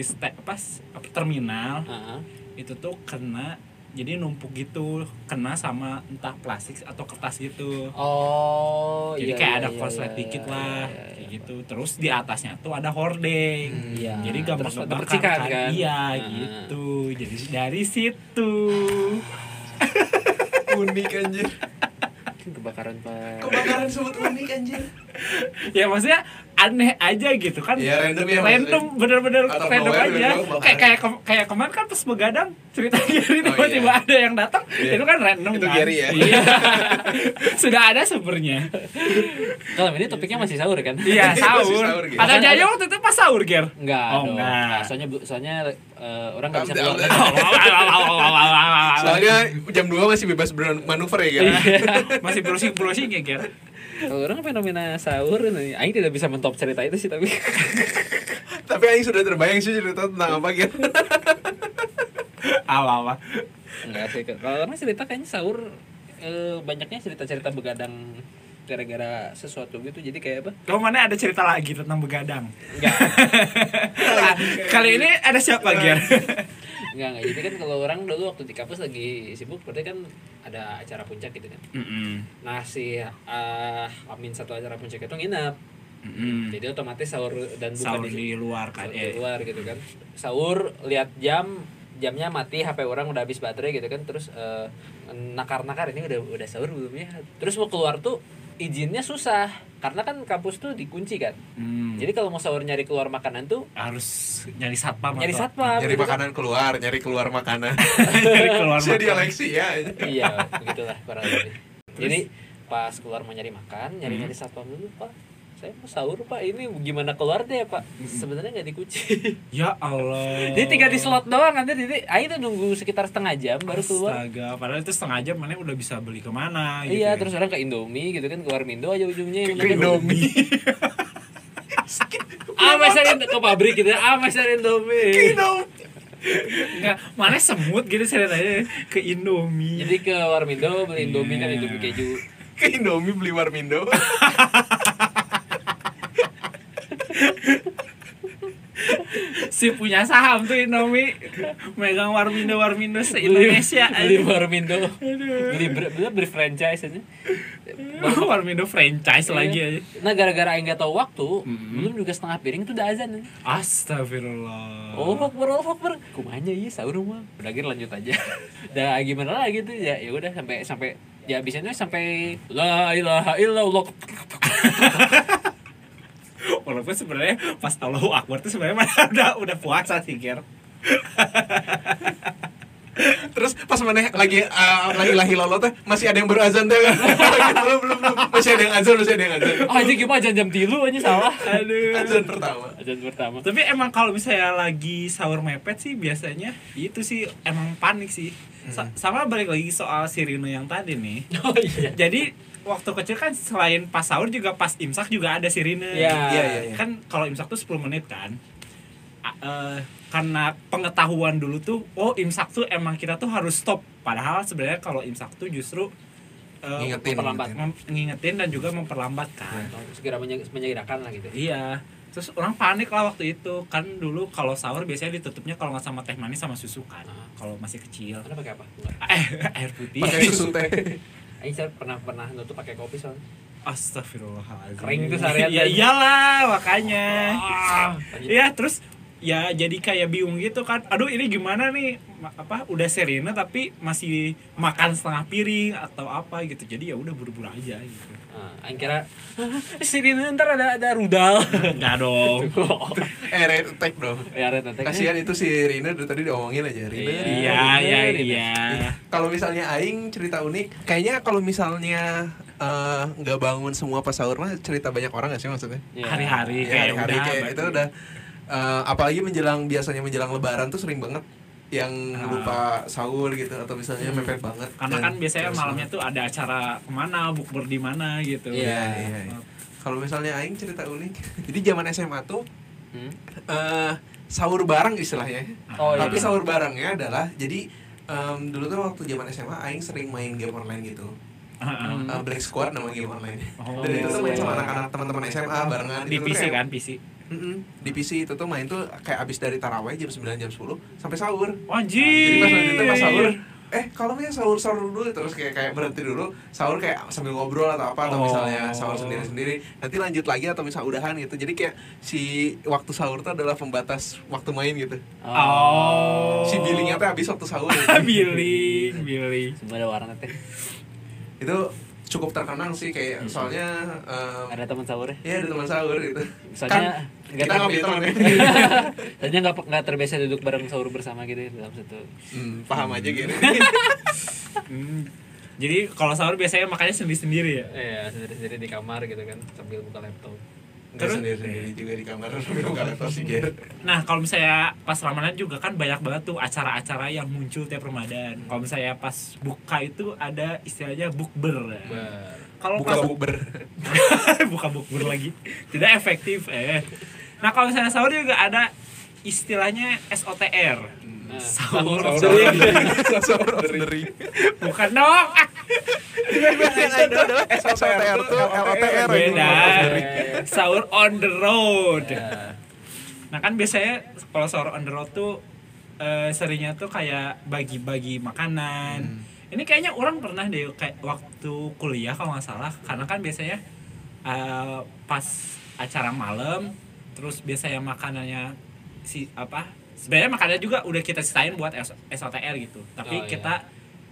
ste, pas apa, terminal Heeh. itu tuh kena jadi numpuk gitu kena sama entah plastik atau kertas gitu Oh, jadi iya, kayak iya, ada iya, korslet iya, dikit iya, lah iya, kayak iya. gitu terus di atasnya tuh ada hordeng Iya. jadi gampang Terus ada kebakar percikan, kan. kan? iya Nah. gitu jadi dari situ unik anjir. Kebakaran pak. Kebakaran sebut unik anjir. Ya maksudnya aneh aja gitu kan Iya, random ya random bener-bener random aja tiba-tiba kebakaran. kayak kayak ke- kayak kemarin kan pas begadang cerita Gary Oh, tiba-tiba iya. ada yang datang Iya. itu kan random Itu kan? Gary ya? iya sudah ada sebenarnya Kalau ini topiknya masih sahur kan? iya sahur Ger. ada jaya waktu itu pas sahur Ger Enggak, Oh, dong. enggak. Nah, soalnya soalnya eh, orang nggak bisa keluar. Soalnya jam 2 masih bebas bermanuver ya kan? masih browsing browsing ya Ger Kalau orang fenomena sahur ini, Aing tidak bisa mentop cerita itu sih tapi. Tapi Aing sudah terbayang sih cerita tentang apa gitu. apa apa Enggak sih. Kalau orang cerita kayaknya sahur eh, banyaknya cerita-cerita begadang gara-gara sesuatu gitu. Jadi kayak apa? kamu mana ada cerita lagi tentang begadang Enggak. kali ini ada siapa Ger Enggak, enggak. Jadi kan kalau orang dulu waktu di kampus lagi sibuk, berarti kan ada acara puncak gitu kan. Mm-mm. Nah si uh, Amin satu acara puncak itu nginep Mm. jadi otomatis sahur dan buka sahur di, di luar kan di eh luar gitu kan sahur lihat jam jamnya mati HP orang udah habis baterai gitu kan terus eh, nakar-nakar ini udah udah sahur belum ya terus mau keluar tuh izinnya susah. Karena kan kampus tuh dikunci kan? Hmm. jadi kalau mau sahur nyari keluar makanan tuh harus nyari satpam nyari atau- satpam nyari gitu. kan. makanan keluar nyari keluar makanan. Nyari keluar makan. dialeksi ya. Iya begitulah kurang lebih. Jadi pas keluar mau nyari makan nyari nyari satpam dulu pak saya mau sahur pak. Ini gimana keluar deh pak? Sebenarnya nggak dikunci. Ya Allah. Jadi tinggal di slot doang kan jadi ayo tuh nunggu sekitar setengah jam baru keluar. Astaga, padahal itu setengah jam mana udah bisa beli ke mana gitu iya ya. terus orang ke Indomie gitu kan keluar Mindo aja ujungnya. Yang ke Indomie. Ah masarin ke pabrik gitu ah masarin Indomie. Enggak, mana semut gitu saya tanya ke Indomie. Jadi ke Warmindo beli Indomie kan Iya. Indomie keju. Ke Indomie beli Warmindo si punya saham tuh Indomie megang Warmindo Warmindo se Indonesia beli Warmindo beli beli, beli, franchise aja Warmindo franchise lagi aja nah gara-gara aing nggak tahu waktu Mm-mm. belum juga setengah piring itu udah azan Astagfirullah Oh, Akbar, oh, Akbar. Kumanya iya sahur mah. Udah gitu lanjut aja. Udah gimana lagi tuh ya ya udah sampai sampai ya bisanya sampai la ilaha illallah. Walaupun sebenarnya pas Allahu Akbar tuh sebenarnya mana udah udah puasa sih Ger terus pas mana lagi uh, lagi lahi lolo teh masih ada yang berazan teh kan belum belum belum masih ada yang azan masih ada yang azan Ah, aja gimana jam jam tilu aja salah. Aduh azan pertama Azan pertama. Tapi emang kalau misalnya lagi sahur mepet sih biasanya itu sih emang panik sih. Sa- sama balik lagi soal sirine yang tadi nih. Oh iya. Jadi waktu kecil kan selain pas sahur juga pas imsak juga ada sirine. Iya. Iya, iya, iya. Kan kalau imsak tuh 10 menit kan. Eh, karena pengetahuan dulu tuh oh imsak tuh emang kita tuh harus stop. Padahal sebenarnya kalau imsak tuh justru eh, ngingetin memperlambat. ngingetin. ngingetin dan juga memperlambat kan. Segera menye- menyegerakan lah gitu. Iya. Terus orang panik lah waktu itu kan dulu kalau sahur biasanya ditutupnya kalau nggak sama teh manis sama susu kan. Ah. Kalau masih kecil. Karena pakai apa? Eh, air putih. pakai susu teh Aing saya pernah pernah nutup pakai kopi soalnya. Astagfirullahaladzim. Kering tuh seharian. Ya iyalah makanya. Lanjut. Iya terus ya jadi kayak bingung gitu kan. Aduh ini gimana nih apa udah serina tapi masih makan setengah piring atau apa gitu. Jadi ya udah buru-buru aja gitu. Ah, Aing kira "Ah, sini ntar ada ada rudal. Enggak dong. eh red tag dong ya Red Attack. kasihan itu si Rina dari tadi diomongin aja Rina Iya. Iya, iya, Rina. iya. kalau misalnya Aing cerita unik kayaknya kalau misalnya eh, nggak bangun semua pas sahur mah cerita banyak orang gak sih maksudnya Iya. Hari-hari Ya, kayak hari-hari udah. kayak berarti. itu udah eh, apalagi menjelang biasanya menjelang lebaran tuh sering banget yang Ah. lupa sahur gitu atau misalnya Hmm. mepet banget karena kan biasanya terus malamnya tuh ada acara ke mana bukber di mana gitu Iya. iya, iya. kalau misalnya Aing cerita unik jadi zaman SMA tuh Hmm? eh, sahur bareng istilahnya Oh, iya. tapi sahur barengnya adalah jadi em, dulu tuh waktu zaman SMA Aing sering main game online gitu Heeh. Eh, Black Squad nama game online Oh. dan itu tuh main sama iya. anak-anak teman-teman SMA barengan di Itu PC kan PC Mm-mm. di PC itu tuh main tuh kayak abis dari taraweh jam 9 jam 10 sampai sahur Anjir. jadi pas lanjutnya pas sahur eh kalau misalnya sahur sahur dulu terus kayak kayak berhenti dulu sahur kayak sambil ngobrol atau apa atau Oh. misalnya sahur sendiri sendiri nanti lanjut lagi atau misal udahan gitu jadi kayak si waktu sahur tuh adalah pembatas waktu main gitu Oh. si billingnya tuh habis waktu sahur billing, billing. Semua ada warna teh. itu cukup terkenal sih kayak soalnya em, Ada teman sahur ya. ya ada teman sahur gitu Soalnya kan nggak kita ngambil teman ya Soalnya nggak nggak terbiasa duduk bareng sahur bersama gitu ya, dalam satu. hmm, paham aja gitu Hmm. Jadi kalau sahur biasanya makannya sendiri-sendiri ya. Iya, sendiri-sendiri di kamar gitu kan sambil buka laptop. Terus? sendiri-sendiri juga di kamar sambil buka laptop sih Ger. Nah, kalau misalnya pas Ramadan juga kan banyak banget tuh acara-acara yang muncul tiap Ramadan. Kalau misalnya pas buka itu ada istilahnya bukber. Ber. Kalau buka pas bukber buka bukber lagi. Tidak efektif eh. Nah, kalau misalnya sahur juga ada istilahnya SOTR. Sahur of sahur the Ring. of the ring Bukan dong. Itu adalah SOTR tuh LOTR Beda. Sahur on the road. Ya. Nah kan biasanya kalau sahur on the road tuh eh, seringnya tuh kayak bagi-bagi makanan. Hmm. Ini kayaknya orang pernah deh kayak waktu kuliah kalau nggak salah, karena kan biasanya eh, pas acara malam terus biasanya makanannya si apa sebenarnya makanannya juga udah kita sisain buat S- SOTR gitu tapi Oh, iya. kita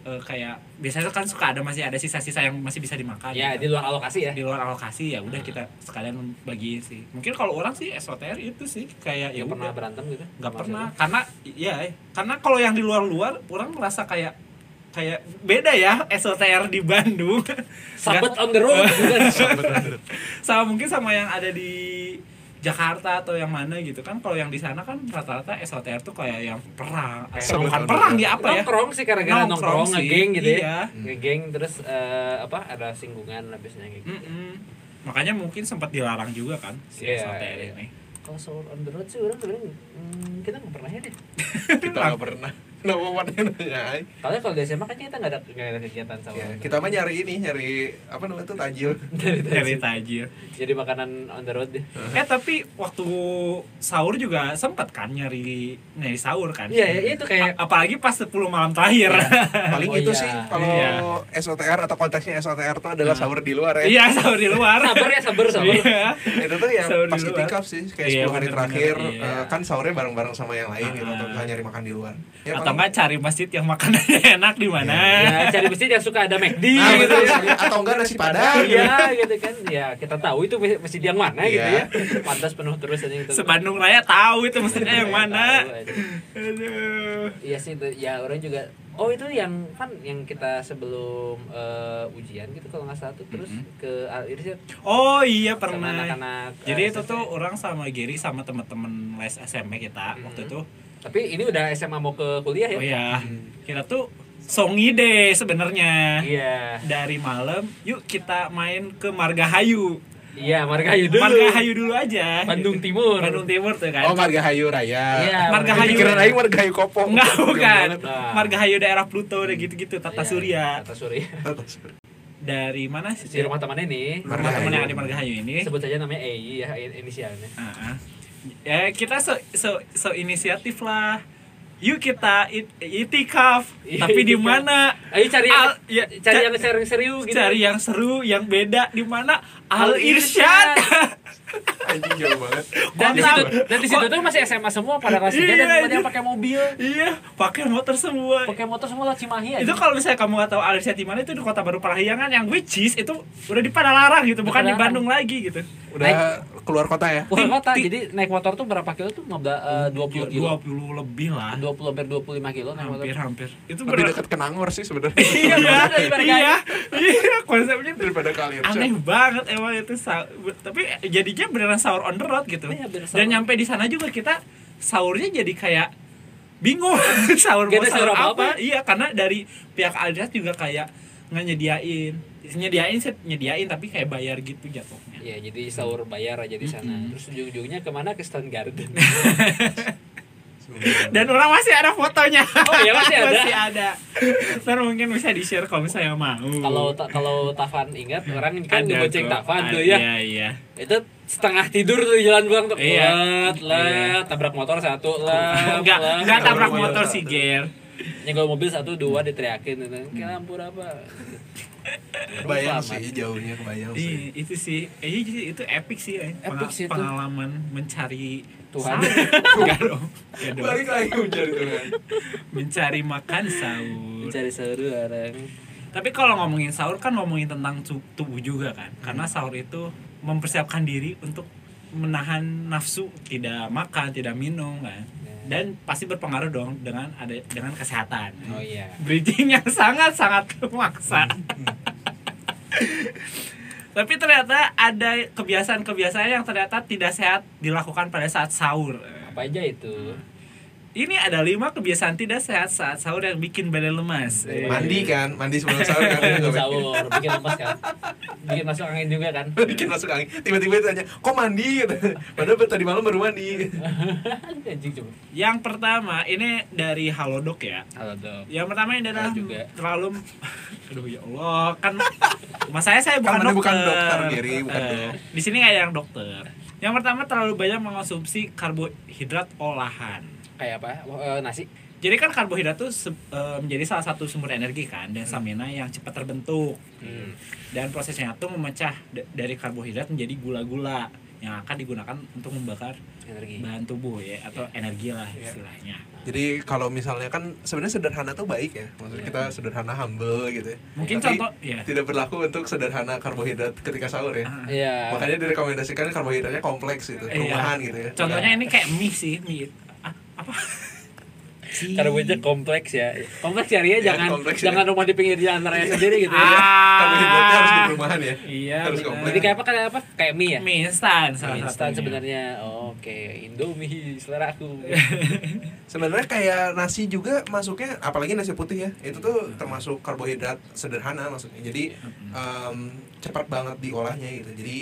eh, kayak biasanya kan suka ada masih ada sisa-sisa yang masih bisa dimakan Ya gitu. di luar alokasi ya. di luar alokasi ya udah kita sekalian bagi sih mungkin kalau orang sih SOTR itu sih kayak ya pernah udah berantem gitu? nggak pernah siapa? karena ya karena kalau yang di luar luar orang merasa kayak kayak beda ya SOTR di Bandung Sabet Nggak- on the road gitu kan. sama mungkin sama yang ada di Jakarta atau yang mana gitu kan kalau yang di sana kan rata-rata SOTR tuh kayak yang perang eh, Sabet bukan perang ya apa ya nongkrong sih gara-gara Nongkrong nongkrong, sih, ngegeng gitu ya. iya. Ngegeng terus eh, apa ada singgungan habisnya gitu. Makanya mungkin sempat dilarang juga kan si Iya, SOTR iya. ini Kalau soal on the road sih orang sebenarnya hmm, kita nggak pernah ya deh. kita nggak pernah mana nanya ay. Kalau kalau di SMA kan kita nggak ada nggak ada kegiatan sama. Ya, kita mah nyari ini nyari apa namanya tuh tajil dari tajir Jadi makanan on the road deh. eh tapi waktu sahur juga sempat kan nyari nyari sahur kan Iya, ya, itu kayak A- apalagi pas 10 malam terakhir paling Oh, itu iya. sih kalau Iya. SOTR atau konteksnya SOTR tuh adalah sahur di luar ya iya sahur di luar sabar ya sabar sabar. Iya. itu tuh yang Sahur di pas itikaf sih kayak Iya, 10 hari bener-bener, terakhir iya. eh, kan sahurnya bareng-bareng sama yang lain gitu Ah. atau nyari makan di luar ya, atau enggak cari masjid yang makanannya enak di mana Ya cari masjid yang suka ada McD Nah, gitu betul ya. atau enggak nasi padang Iya gitu kan. Ya kita tahu itu masjid yang mana gitu Iya. ya. Pantas penuh terus aja gitu. sebandung raya tahu itu masjidnya yang Tahu mana Iya sih itu ya orang juga Oh itu yang kan yang kita sebelum eh, ujian gitu kalau nggak salah tuh terus Mhm. ke Al Irsyad oh iya sama pernah anak-anak eh, jadi itu SMP. tuh orang sama Gary sama teman-teman les SMP kita Mhm. waktu itu Tapi ini udah SMA mau ke kuliah ya? oh ya kita tuh songi deh sebenarnya Iya. dari malam yuk kita main ke Margahayu Iya, Margahayu dulu. Margahayu dulu aja Bandung Timur. Bandung Timur tuh kan oh Margahayu Raya Iya, Margahayu. pikiran aing Margahayu Kopo Enggak bukan Nah. Margahayu daerah Pluto udah gitu-gitu Tata Iya, Surya Tata Surya. dari mana sih Si rumah teman ini. rumah teman yang ada di Margahayu ini Sebut saja namanya EI ya inisialnya. Ah, ah. Ya kita so, so, so inisiatif lah. Yuk kita it, itikaf. Iya, tapi di mana? Ayo cari yang, Al- ya, cari ca- yang serius-serius gitu. cari yang seru yang beda. Di mana? Al Al Irsyad. Anjing jauh banget. Dan di situ dan di situ tuh masih SMA semua pada kelas 3 dan banyak yang pakai mobil. iya pakai motor semua. Pakai motor semua lah Cimahi aja. itu kalau misalnya kamu nggak tahu Al Irsyad di mana itu di kota baru Parahyangan yang which is itu udah di Padalarang gitu bukan di. Bandung lagi gitu. Udah keluar kota ya? Keluar kota, Ti- jadi naik motor tuh berapa kilo tuh? 15, eh, 20 kilo. 20 lebih lah. 20 hampir 25 kilo naik motor. hampir hampir. Itu lebih bener dekat ke Nangor sih sebenarnya. Iya daripada iya iya konsepnya tuh daripada kalian aneh banget emang itu tapi jadinya beneran sahur on the road gitu. Iya, dan nyampe di sana juga kita sahurnya jadi kayak bingung. Sahur mau sahur apa, apa-apa. iya karena dari pihak Adidas juga kayak nggak nyediain nyediain sih nyediain tapi kayak bayar gitu jatuhnya Iya, jadi sahur bayar aja di sana. Mm-mm. Terus ujung-ujungnya ke mana ke Stone Garden? dan orang masih ada fotonya Oh, iya, masih ada? masih ada ntar mungkin bisa di share kalau misalnya mau kalau ta- kalau Tavan ingat orang kan kok. Tavan tuh ya. iya iya Itu setengah tidur tuh di jalan pulang tuh. Iya. Let, let, tabrak motor satu, let. enggak enggak tabrak motor sih. Ger Nyenggol mobil satu dua diteriakin gitu. Kayak lampu apa? bayang sih jauhnya kebayang Iya, sih itu sih, eh, itu, itu epic sih, eh. Epic sih itu. pengalaman mencari Tuhan. sahur. Enggak dong, balik lagi hujan itu kan mencari makan sahur. Cari sahur orang. Tapi kalau ngomongin sahur kan ngomongin tentang tu- tubuh juga kan, karena sahur itu mempersiapkan diri untuk menahan nafsu tidak makan, tidak minum kan, dan pasti berpengaruh dong dengan ada dengan kesehatan. Oh iya. bridging yang sangat sangat memaksa. Tapi ternyata ada kebiasaan-kebiasaan yang ternyata tidak sehat dilakukan pada saat sahur. Apa aja itu? Ini ada lima kebiasaan tidak sehat saat sahur yang bikin badan lemas. Eh, mandi kan mandi sebelum sahur kan Nggak sahur, bikin lepas kan. Bikin masuk angin juga kan. bikin masuk angin tiba-tiba ditanya kok mandi padahal tadi malam baru mandi Anjing coba. Yang pertama ini dari Halodoc ya. Halo dok. Yang pertama ini adalah Ada juga. terlalu aduh ya Allah kan mas saya saya bukan Kan Anda dokter. bukan dokter, Gary, bukan Eh, dok. Di sini nggak ada yang dokter. Yang pertama terlalu banyak mengonsumsi karbohidrat olahan. Kayak apa? Eh, nasi. Jadi kan karbohidrat tuh se- eh, menjadi salah satu sumber energi kan dan stamina yang cepat terbentuk. Hmm. Dan prosesnya tuh memecah d- dari karbohidrat menjadi gula-gula yang akan digunakan untuk membakar Energi. bahan tubuh ya atau energi lah istilahnya. Jadi kalau misalnya kan sebenarnya sederhana tuh baik ya. Maksudnya kita sederhana humble gitu ya. Mungkin Tapi contoh ya. tidak berlaku untuk sederhana karbohidrat ketika sahur ya. Ah. Iya. Makanya direkomendasikan karbohidratnya kompleks gitu, Iya. perumahan gitu ya. Contohnya ini kayak mie sih, mie apa? Si- karbohidrat kompleks ya. Kompleks ya Ria, Ya, jangan kompleks ya. jangan rumah di pinggir jalan raya sendiri gitu ya. Ah. Karbohidratnya harus di perumahan ya. Iya, Harus kompleks. Jadi kayak apa kayak apa? Kayak mie ya? Mie instan salah Mie instan sebenarnya. Oke, Indomie selera aku. Sebenarnya kayak nasi juga masuknya, apalagi nasi putih ya, itu tuh termasuk karbohidrat sederhana maksudnya. Jadi em, cepat banget diolahnya gitu. Jadi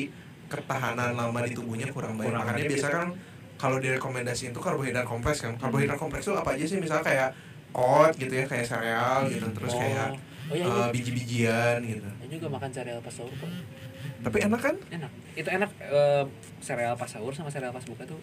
ketahanan lama di tubuhnya kurang baik. Kurang. Makanya biasa kan kalau direkomendasiin tuh karbohidrat kompleks kan. Karbohidrat kompleks tuh apa aja sih? Misalnya kayak oat gitu ya, kayak sereal gitu, terus Oh. kayak Oh iya, eh, iya. biji-bijian gitu. Saya juga makan sereal pas sahur kok. Tapi enak kan? Enak. Itu enak eh, sereal pas sahur sama sereal pas buka tuh.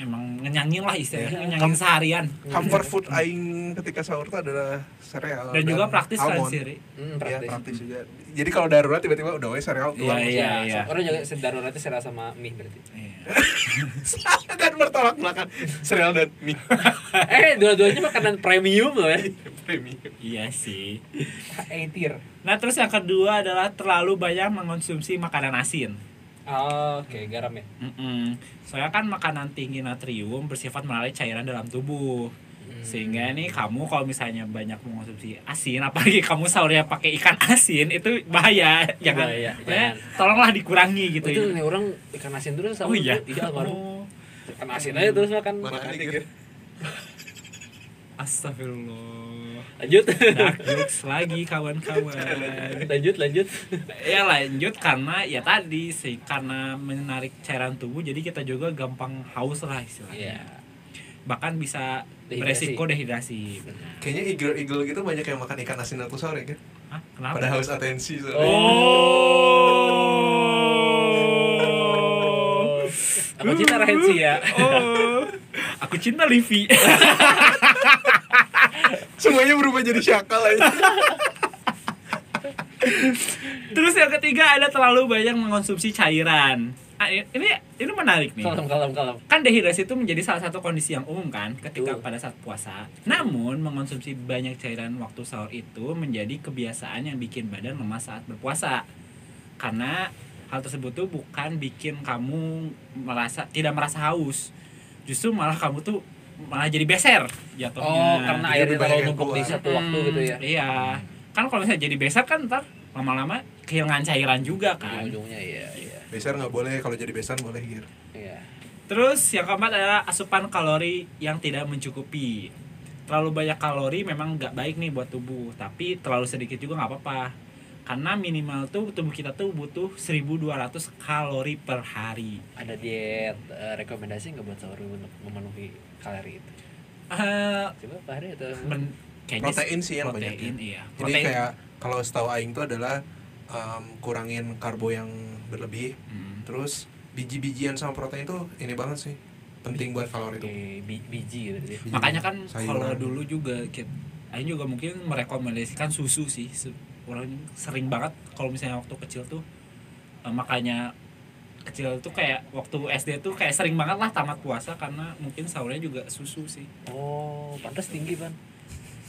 Emang ngenyangin lah istilahnya, Iya. ngenyangin seharian. Comfort food aing ketika sahur tuh adalah sereal Dan juga praktis kan almond. sih, Ri. Hmm, Iya, praktis. praktis juga. Jadi kalau darurat tiba-tiba udah we sereal Iya, tuang. iya. Ya, Orang juga sedaruratnya sereal sama mie berarti. Iya. dan bertolak belakang sereal dan mie eh, dua-duanya makanan premium loh ya. premium. Iya sih. Etir. Nah, terus yang kedua adalah terlalu banyak mengonsumsi makanan asin. Oh, Oke, garam ya. Mm-mm. Soalnya kan makanan tinggi natrium bersifat melalui cairan dalam tubuh. Sehingga ini kamu kalau misalnya banyak mengonsumsi asin, apalagi kamu sahurnya pakai ikan asin, itu bahaya. Jangan, Bahaya, ya, jangan. tolonglah dikurangi gitu. itu nih orang ikan asin terus oh sama iya. iya almarhum. Oh, Ikan asin aja terus makan. Makan makan. dikit. Astagfirullah. Lanjut. Dark jokes lagi kawan-kawan. lanjut, lanjut. ya lanjut karena ya tadi sih karena menarik cairan tubuh jadi kita juga gampang haus lah istilahnya. Iya. Bahkan bisa Dehidrasi. beresiko dehidrasi. Kayaknya eagle-eagle gitu banyak yang makan ikan asin waktu sore kan? Hah? Kenapa? Pada haus atensi soalnya. Oh. Aku cinta rahasia. Oh. Aku cinta Livi. Semuanya berubah jadi syakal aja. Terus yang ketiga ada terlalu banyak mengonsumsi cairan. Ah, ini ini menarik nih. Kalem, kalem, kalem. Kan dehidrasi itu menjadi salah satu kondisi yang umum kan ketika Betul. pada saat puasa. Namun mengonsumsi banyak cairan waktu sahur itu menjadi kebiasaan yang bikin badan lemah saat berpuasa. Karena hal tersebut tuh bukan bikin kamu merasa tidak merasa haus. Justru malah kamu tuh malah jadi beser jatuhnya. Oh, karena jadi airnya terlalu numpuk di satu waktu Hmm, gitu ya. Iya. Kan kalau misalnya jadi beser kan ntar lama-lama kehilangan cairan juga kan. Ujung-ujungnya iya, iya. Beser nggak boleh, kalau jadi besan boleh gitu. Iya. Terus yang keempat adalah asupan kalori yang tidak mencukupi. Terlalu banyak kalori memang nggak baik nih buat tubuh, tapi terlalu sedikit juga nggak apa-apa. Karena minimal tuh tubuh kita tuh butuh 1200 kalori per hari. Ada diet eh, rekomendasi nggak buat sahur untuk memenuhi kalori itu? Eh, Coba Pak Hari atau men- Protein sih yang protein, banyak ya. iya. Jadi Protein. kayak kalau setahu aing tuh adalah em, kurangin karbo yang berlebih, Hmm. terus biji-bijian sama protein tuh ini banget sih. Penting buat kalori Oke, tubuh. bi- biji gitu ya. Biji- Makanya kan kalau dulu juga Aing juga mungkin merekomendasikan susu sih. Orang sering banget kalau misalnya waktu kecil tuh eh, makanya kecil tuh kayak waktu SD tuh kayak sering banget lah tamat puasa karena mungkin sahurnya juga susu sih. Oh, pantas tinggi, Pan.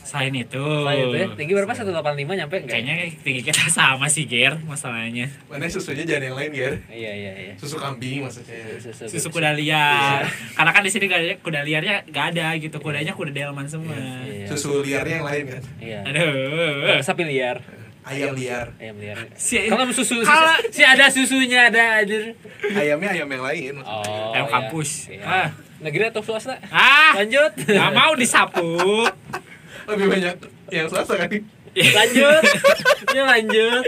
Selain itu. Selain itu ya, tinggi berapa? 185 nyampe enggak? Kayaknya tinggi kita sama sih Ger masalahnya. Mana susunya jangan yang lain, Ger. Iya, iya, iya. Susu kambing maksudnya. Susu kuda liar. Karena kan di sini gak ada kuda liarnya gak ada gitu. Kudanya kuda delman semua. Iya. Susu liarnya yang lain kan. Iya. Aduh. Sapi liar. Ayam liar. Ayam liar. Si, Kalau susu, Kalau- si ada susunya ada anjir. Ayamnya ayam yang lain. Oh. Ayam iya. kampus. Iya. Ah. Negeri atau swasta? Ah, Lanjut. gak mau disapu. Lebih banyak yang swasta kan. lanjut. Yuk lanjut.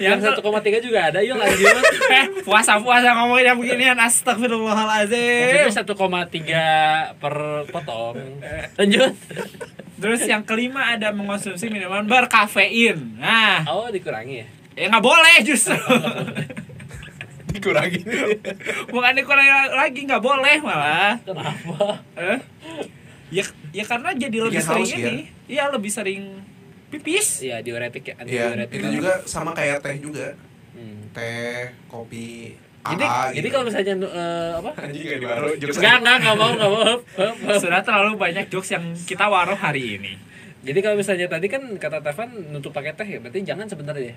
Yang Yang 1,3 juga ada, yuk lanjut. eh, puasa-puasa ngomongin yang beginian Maksudnya astagfirullahalazim. 1,3 per potong. Lanjut. Terus yang kelima ada mengonsumsi minuman berkafein. Nah, Oh, dikurangi ya. ya nggak boleh justru. Dikurangin. Bukan dikurangi lagi nggak boleh malah. Kenapa? Eh? Ya ya karena jadi lebih Bikin sering haus, ya? ini. Iya, lebih sering pipis. Iya diuretik ya, anti Iya, diuretik. itu juga sama kayak teh juga. Hmm. Teh, kopi, Jadi, AA jadi gitu. kalau misalnya eh, apa? anjing kayak di baru Enggak, enggak, enggak mau, enggak mau. Sudah terlalu banyak jokes yang kita waruh hari ini. Jadi kalau misalnya tadi kan kata Tevan nutup pakai teh ya, berarti jangan sebenarnya.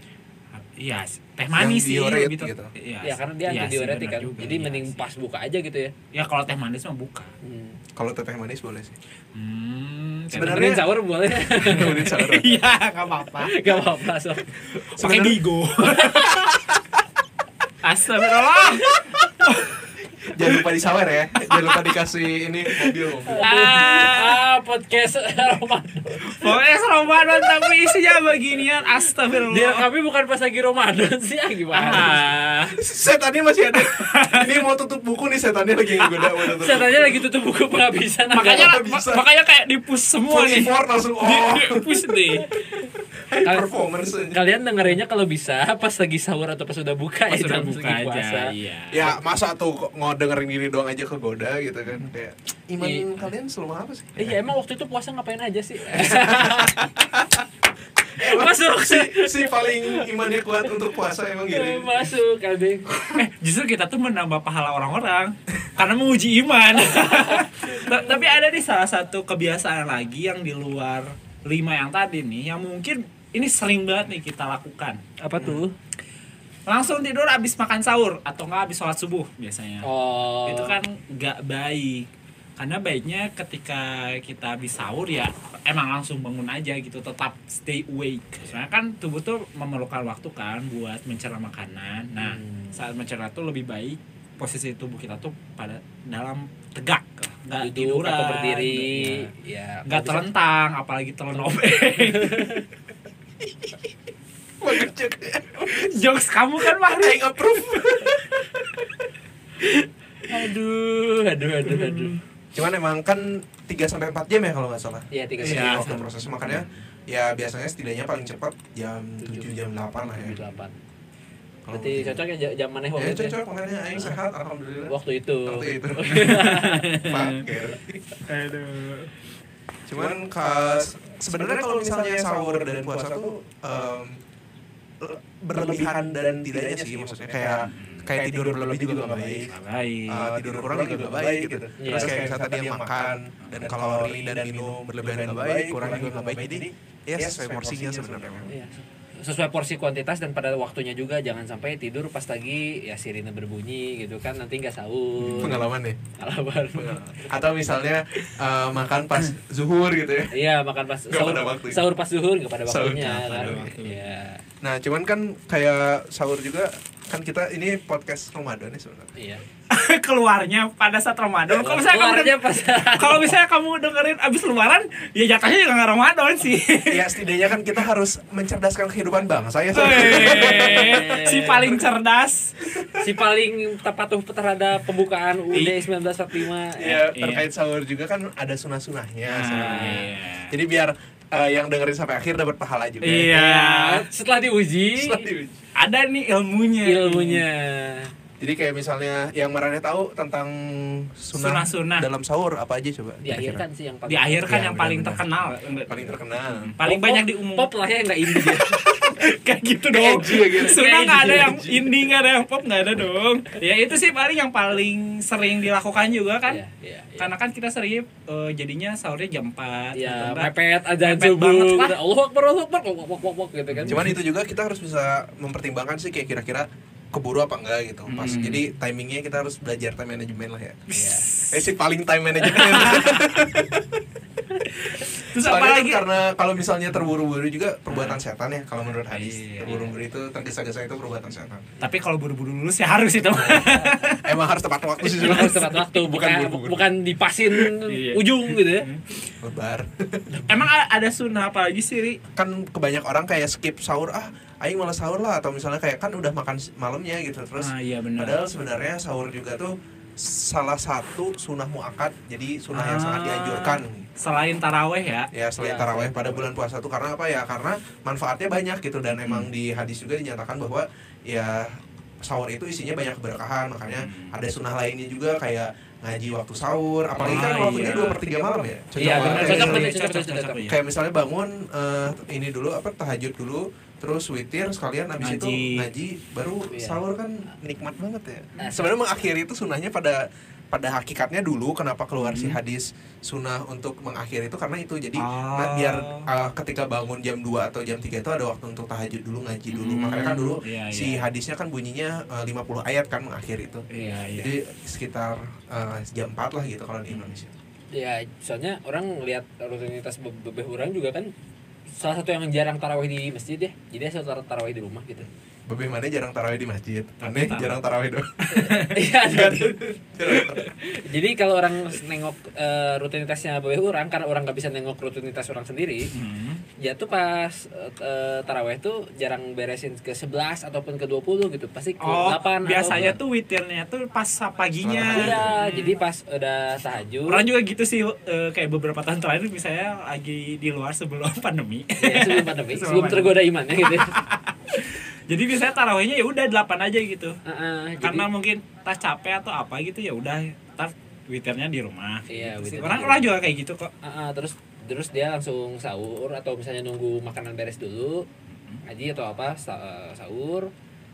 Iya, teh manis sih diuret te- gitu. Iya, Ya karena dia iya anti diuretik kan. juga, Jadi iya mending sih. pas buka aja gitu ya. Ya kalau teh manis mah buka. Hmm. Kalau teh manis boleh sih. Hmm, Sebenarnya- sahur boleh. Nemenin sahur. Iya, nggak apa-apa. Gak apa-apa, so. Pakai digo. Astagfirullah. Jangan lupa disawer ya. Jangan lupa dikasih ini mobil mobil. Ah, podcast Ramadan. Pokoknya Ramadan tapi isinya beginian. Dia Astagfirullah. kami bukan pas lagi Ramadan sih, ah, gimana? Ah. Setannya masih ada. Ini mau tutup buku nih setannya lagi ngegoda. Saya tanya lagi tutup buku penghabisan. makanya nggak bisa. makanya kayak dipus semua Full nih. effort langsung Di, oh. dipus deh. Kal- performance aja. kalian dengerinnya kalau bisa pas lagi sahur atau pas udah buka Pas ya sudah jangan buka aja. puasa. Iya. Ya masa tuh mau dengerin diri doang aja kegoda gitu kan kayak iman Iya. kalian selama apa sih? Iya emang waktu itu puasa ngapain aja sih? Emang Masuk. si, si paling imannya kuat untuk puasa emang gini. Masuk kadang. Eh, justru kita tuh menambah pahala orang-orang karena menguji iman. Ta- Tapi ada nih salah satu kebiasaan lagi yang di luar lima yang tadi nih yang mungkin ini sering banget nih kita lakukan. Apa tuh? Langsung tidur abis makan sahur atau nggak abis sholat subuh biasanya. Oh. Itu kan nggak baik. Karena baiknya ketika kita habis sahur ya emang langsung bangun aja gitu, tetap stay awake. Soalnya kan tubuh tuh memerlukan waktu kan buat mencerna makanan. Nah, Hmm. saat mencerna tuh lebih baik posisi tubuh kita tuh pada dalam tegak, nggak tiduran, atau berdiri. ya. Ya. nggak kalau bisa- telentang, apalagi telenobeng. Jokes kamu kan Mahri. Aing approve. Aduh, aduh, aduh, aduh. Cuman emang kan 3 sampai 4 jam ya kalau nggak salah. Iya, tiga Iya, Iya, setengah. waktu proses makanya ya biasanya setidaknya paling cepat jam 7 jam 8 lah ya. Tujuh, delapan. Kalau Berarti cocok ya ja- jam mana Ya waktu itu? ya? cocok makanya aing sehat alhamdulillah. Waktu itu. Waktu itu. Fakir. Aduh. Cuman kas sebenarnya kalau misalnya sahur dan puasa tuh em, berlebihan dan tidaknya sih maksudnya kayak kayak tidur berlebih juga nggak baik. Baik. Uh, tidur kurang juga nggak baik gitu. Iya. Terus kayak misalnya tadi yang makan dan kalori dan minum berlebihan nggak baik, kurang juga nggak baik. Jadi ya sesuai porsinya sebenarnya. Sesuai porsi kuantitas dan pada waktunya juga jangan sampai tidur pas lagi ya sirine berbunyi gitu kan nanti nggak sahur. Pengalaman ya. Pengalaman. Atau misalnya uh, makan pas zuhur gitu ya. Iya makan pas Nggak sahur, pada waktunya. sahur pas zuhur nggak pada Sahur waktunya pada kan. waktu. Iya. Nah, cuman kan kayak sahur juga kan kita ini podcast Ramadan nih sebenarnya. Iya. Keluarnya pada saat Ramadan. Kalau misalnya kamu Keluarnya pas kalau misalnya kamu dengerin abis lebaran ya jatuhnya juga nggak Ramadan sih ya setidaknya kan kita harus mencerdaskan kehidupan bangsa ya. Weh, si paling cerdas si paling patuh terhadap pembukaan UUD 1945 Ya, Iya. terkait sahur juga kan ada sunah-sunahnya Nah, sebenarnya. iya. Jadi biar uh, yang dengerin sampai akhir dapat pahala juga. iya Ya, setelah diuji Setelah diuji. ada nih ilmunya ilmunya Jadi kayak misalnya yang Marane tahu tentang sunah, Sunah-sunah. dalam sahur apa aja coba? diakhirkan sih yang paling di akhir kan Iya, yang paling terkenal paling terkenal. paling Pop- banyak diumum pop lah ya nggak indie ya kayak gitu dong ya gitu. Sunnah Kayak nggak ada yang indie nggak ada yang pop nggak ada dong ya itu sih paling yang paling sering dilakukan juga kan iya. karena kan kita sering eh, jadinya sahurnya jam 4 ya mepet aja Mepet subuh banget lah. Allah akbar Allah akbar wok wok wok wok gitu kan Cuman itu juga kita harus bisa mempertimbangkan sih kayak kira-kira keburu apa enggak gitu. Pas Hmm. jadi timingnya kita harus belajar time management lah ya. Iya. Eh sih paling time management. terus apalagi kan karena kalau misalnya terburu-buru juga perbuatan setan ya kalau menurut hadis. Iya. Terburu-buru itu tergesa-gesa itu perbuatan setan. tapi kalau buru-buru lulus ya harus itu Emang harus tepat waktu sih harus tepat waktu Bukan bukan buru-buru. bukan dipasin Iya. ujung gitu ya Lebar. emang ada sunnah apa lagi sih Ri? kan kebanyak orang kayak skip sahur ah aing malah sahur lah atau misalnya kayak kan udah makan malamnya gitu terus ah iya benar padahal sebenarnya sahur juga tuh salah satu sunnah muakat jadi sunnah yang sangat Ah. dianjurkan selain taraweh ya ya selain Ya, taraweh pada bulan puasa tuh karena apa ya karena manfaatnya banyak gitu dan emang di hadis juga dinyatakan bahwa ya sahur itu isinya banyak keberkahan makanya Hmm. ada sunnah lainnya juga kayak ngaji waktu sahur apalagi kan Ah, waktunya iya. dua per tiga malam ya Iya, banget. benar. Kayak Cocok, kayak misalnya bangun eh, ini dulu apa tahajud dulu terus witir sekalian habis itu Ngaji. baru Iya. sahur kan nikmat banget ya Nah, sebenarnya mengakhiri itu sunahnya pada pada hakikatnya dulu kenapa keluar si Hmm. hadis sunnah untuk mengakhiri itu karena itu jadi Ah. nah, biar uh, ketika bangun jam 2 atau jam 3 itu ada waktu untuk tahajud dulu ngaji dulu Hmm. makanya kan dulu Iya, si iya. hadisnya kan bunyinya uh, 50 ayat kan mengakhiri itu Iya, iya. jadi sekitar uh, jam 4 lah gitu kalau di Indonesia Ya, soalnya orang lihat rutinitas be- bebeh orang juga kan salah satu yang jarang tarawih di masjid ya. Jadi saya tar- tarawih di rumah gitu. Bebe mana jarang tarawih di masjid aneh tarawih. jarang tarawih doang Iya. Jadi kalau orang nengok eh, rutinitasnya bebeh orang karena orang nggak bisa nengok rutinitas orang sendiri, Hmm. ya tuh pas eh, tarawih tuh jarang beresin ke 11 ataupun ke 20 gitu. Pasti ke Oh, 8 atau biasanya tuh witirnya tuh pas paginya. Iya, jadi pas udah tahajud. Orang juga gitu sih eh, kayak beberapa tahun terakhir misalnya lagi di luar sebelum pandemi. ya, sebelum pandemi, Sebelum sebelum pandemi. tergoda imannya gitu. Jadi biasanya tarawihnya ya udah 8 aja gitu. Heeh, jadi- Karena mungkin tas capek atau apa gitu ya udah ntar witirnya di rumah. Iya, Gitu Orang orang juga kayak gitu kok. Ah, ah, terus terus dia langsung sahur atau misalnya nunggu makanan beres dulu ngaji atau apa sa- eh, sahur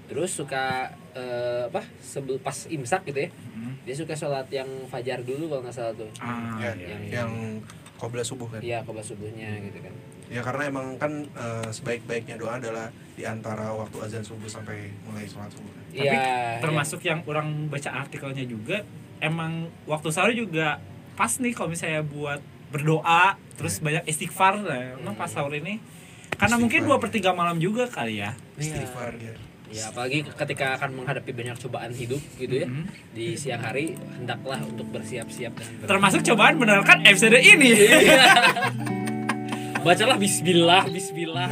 terus suka eh, apa sebel pas imsak gitu ya Hmm. dia suka sholat yang fajar dulu kalau nggak salah tuh Ah, ya, iya, yang- iya. yang qobla subuh kan iya kobra subuhnya gitu kan ya karena emang kan uh, sebaik-baiknya doa adalah di antara waktu azan subuh sampai mulai sholat subuh. Tapi iya termasuk yang orang baca artikelnya juga emang waktu sahur juga pas nih kalau misalnya buat berdoa terus banyak istighfar. Lah emang pas sahur ini karena mungkin dua per tiga malam juga kali ya. Iya. istighfar dia ya apalagi ketika akan menghadapi banyak cobaan hidup gitu ya. Mhm. di siang hari hendaklah untuk bersiap-siap dan termasuk cobaan bener kan episode ini bacalah bismillah bismillah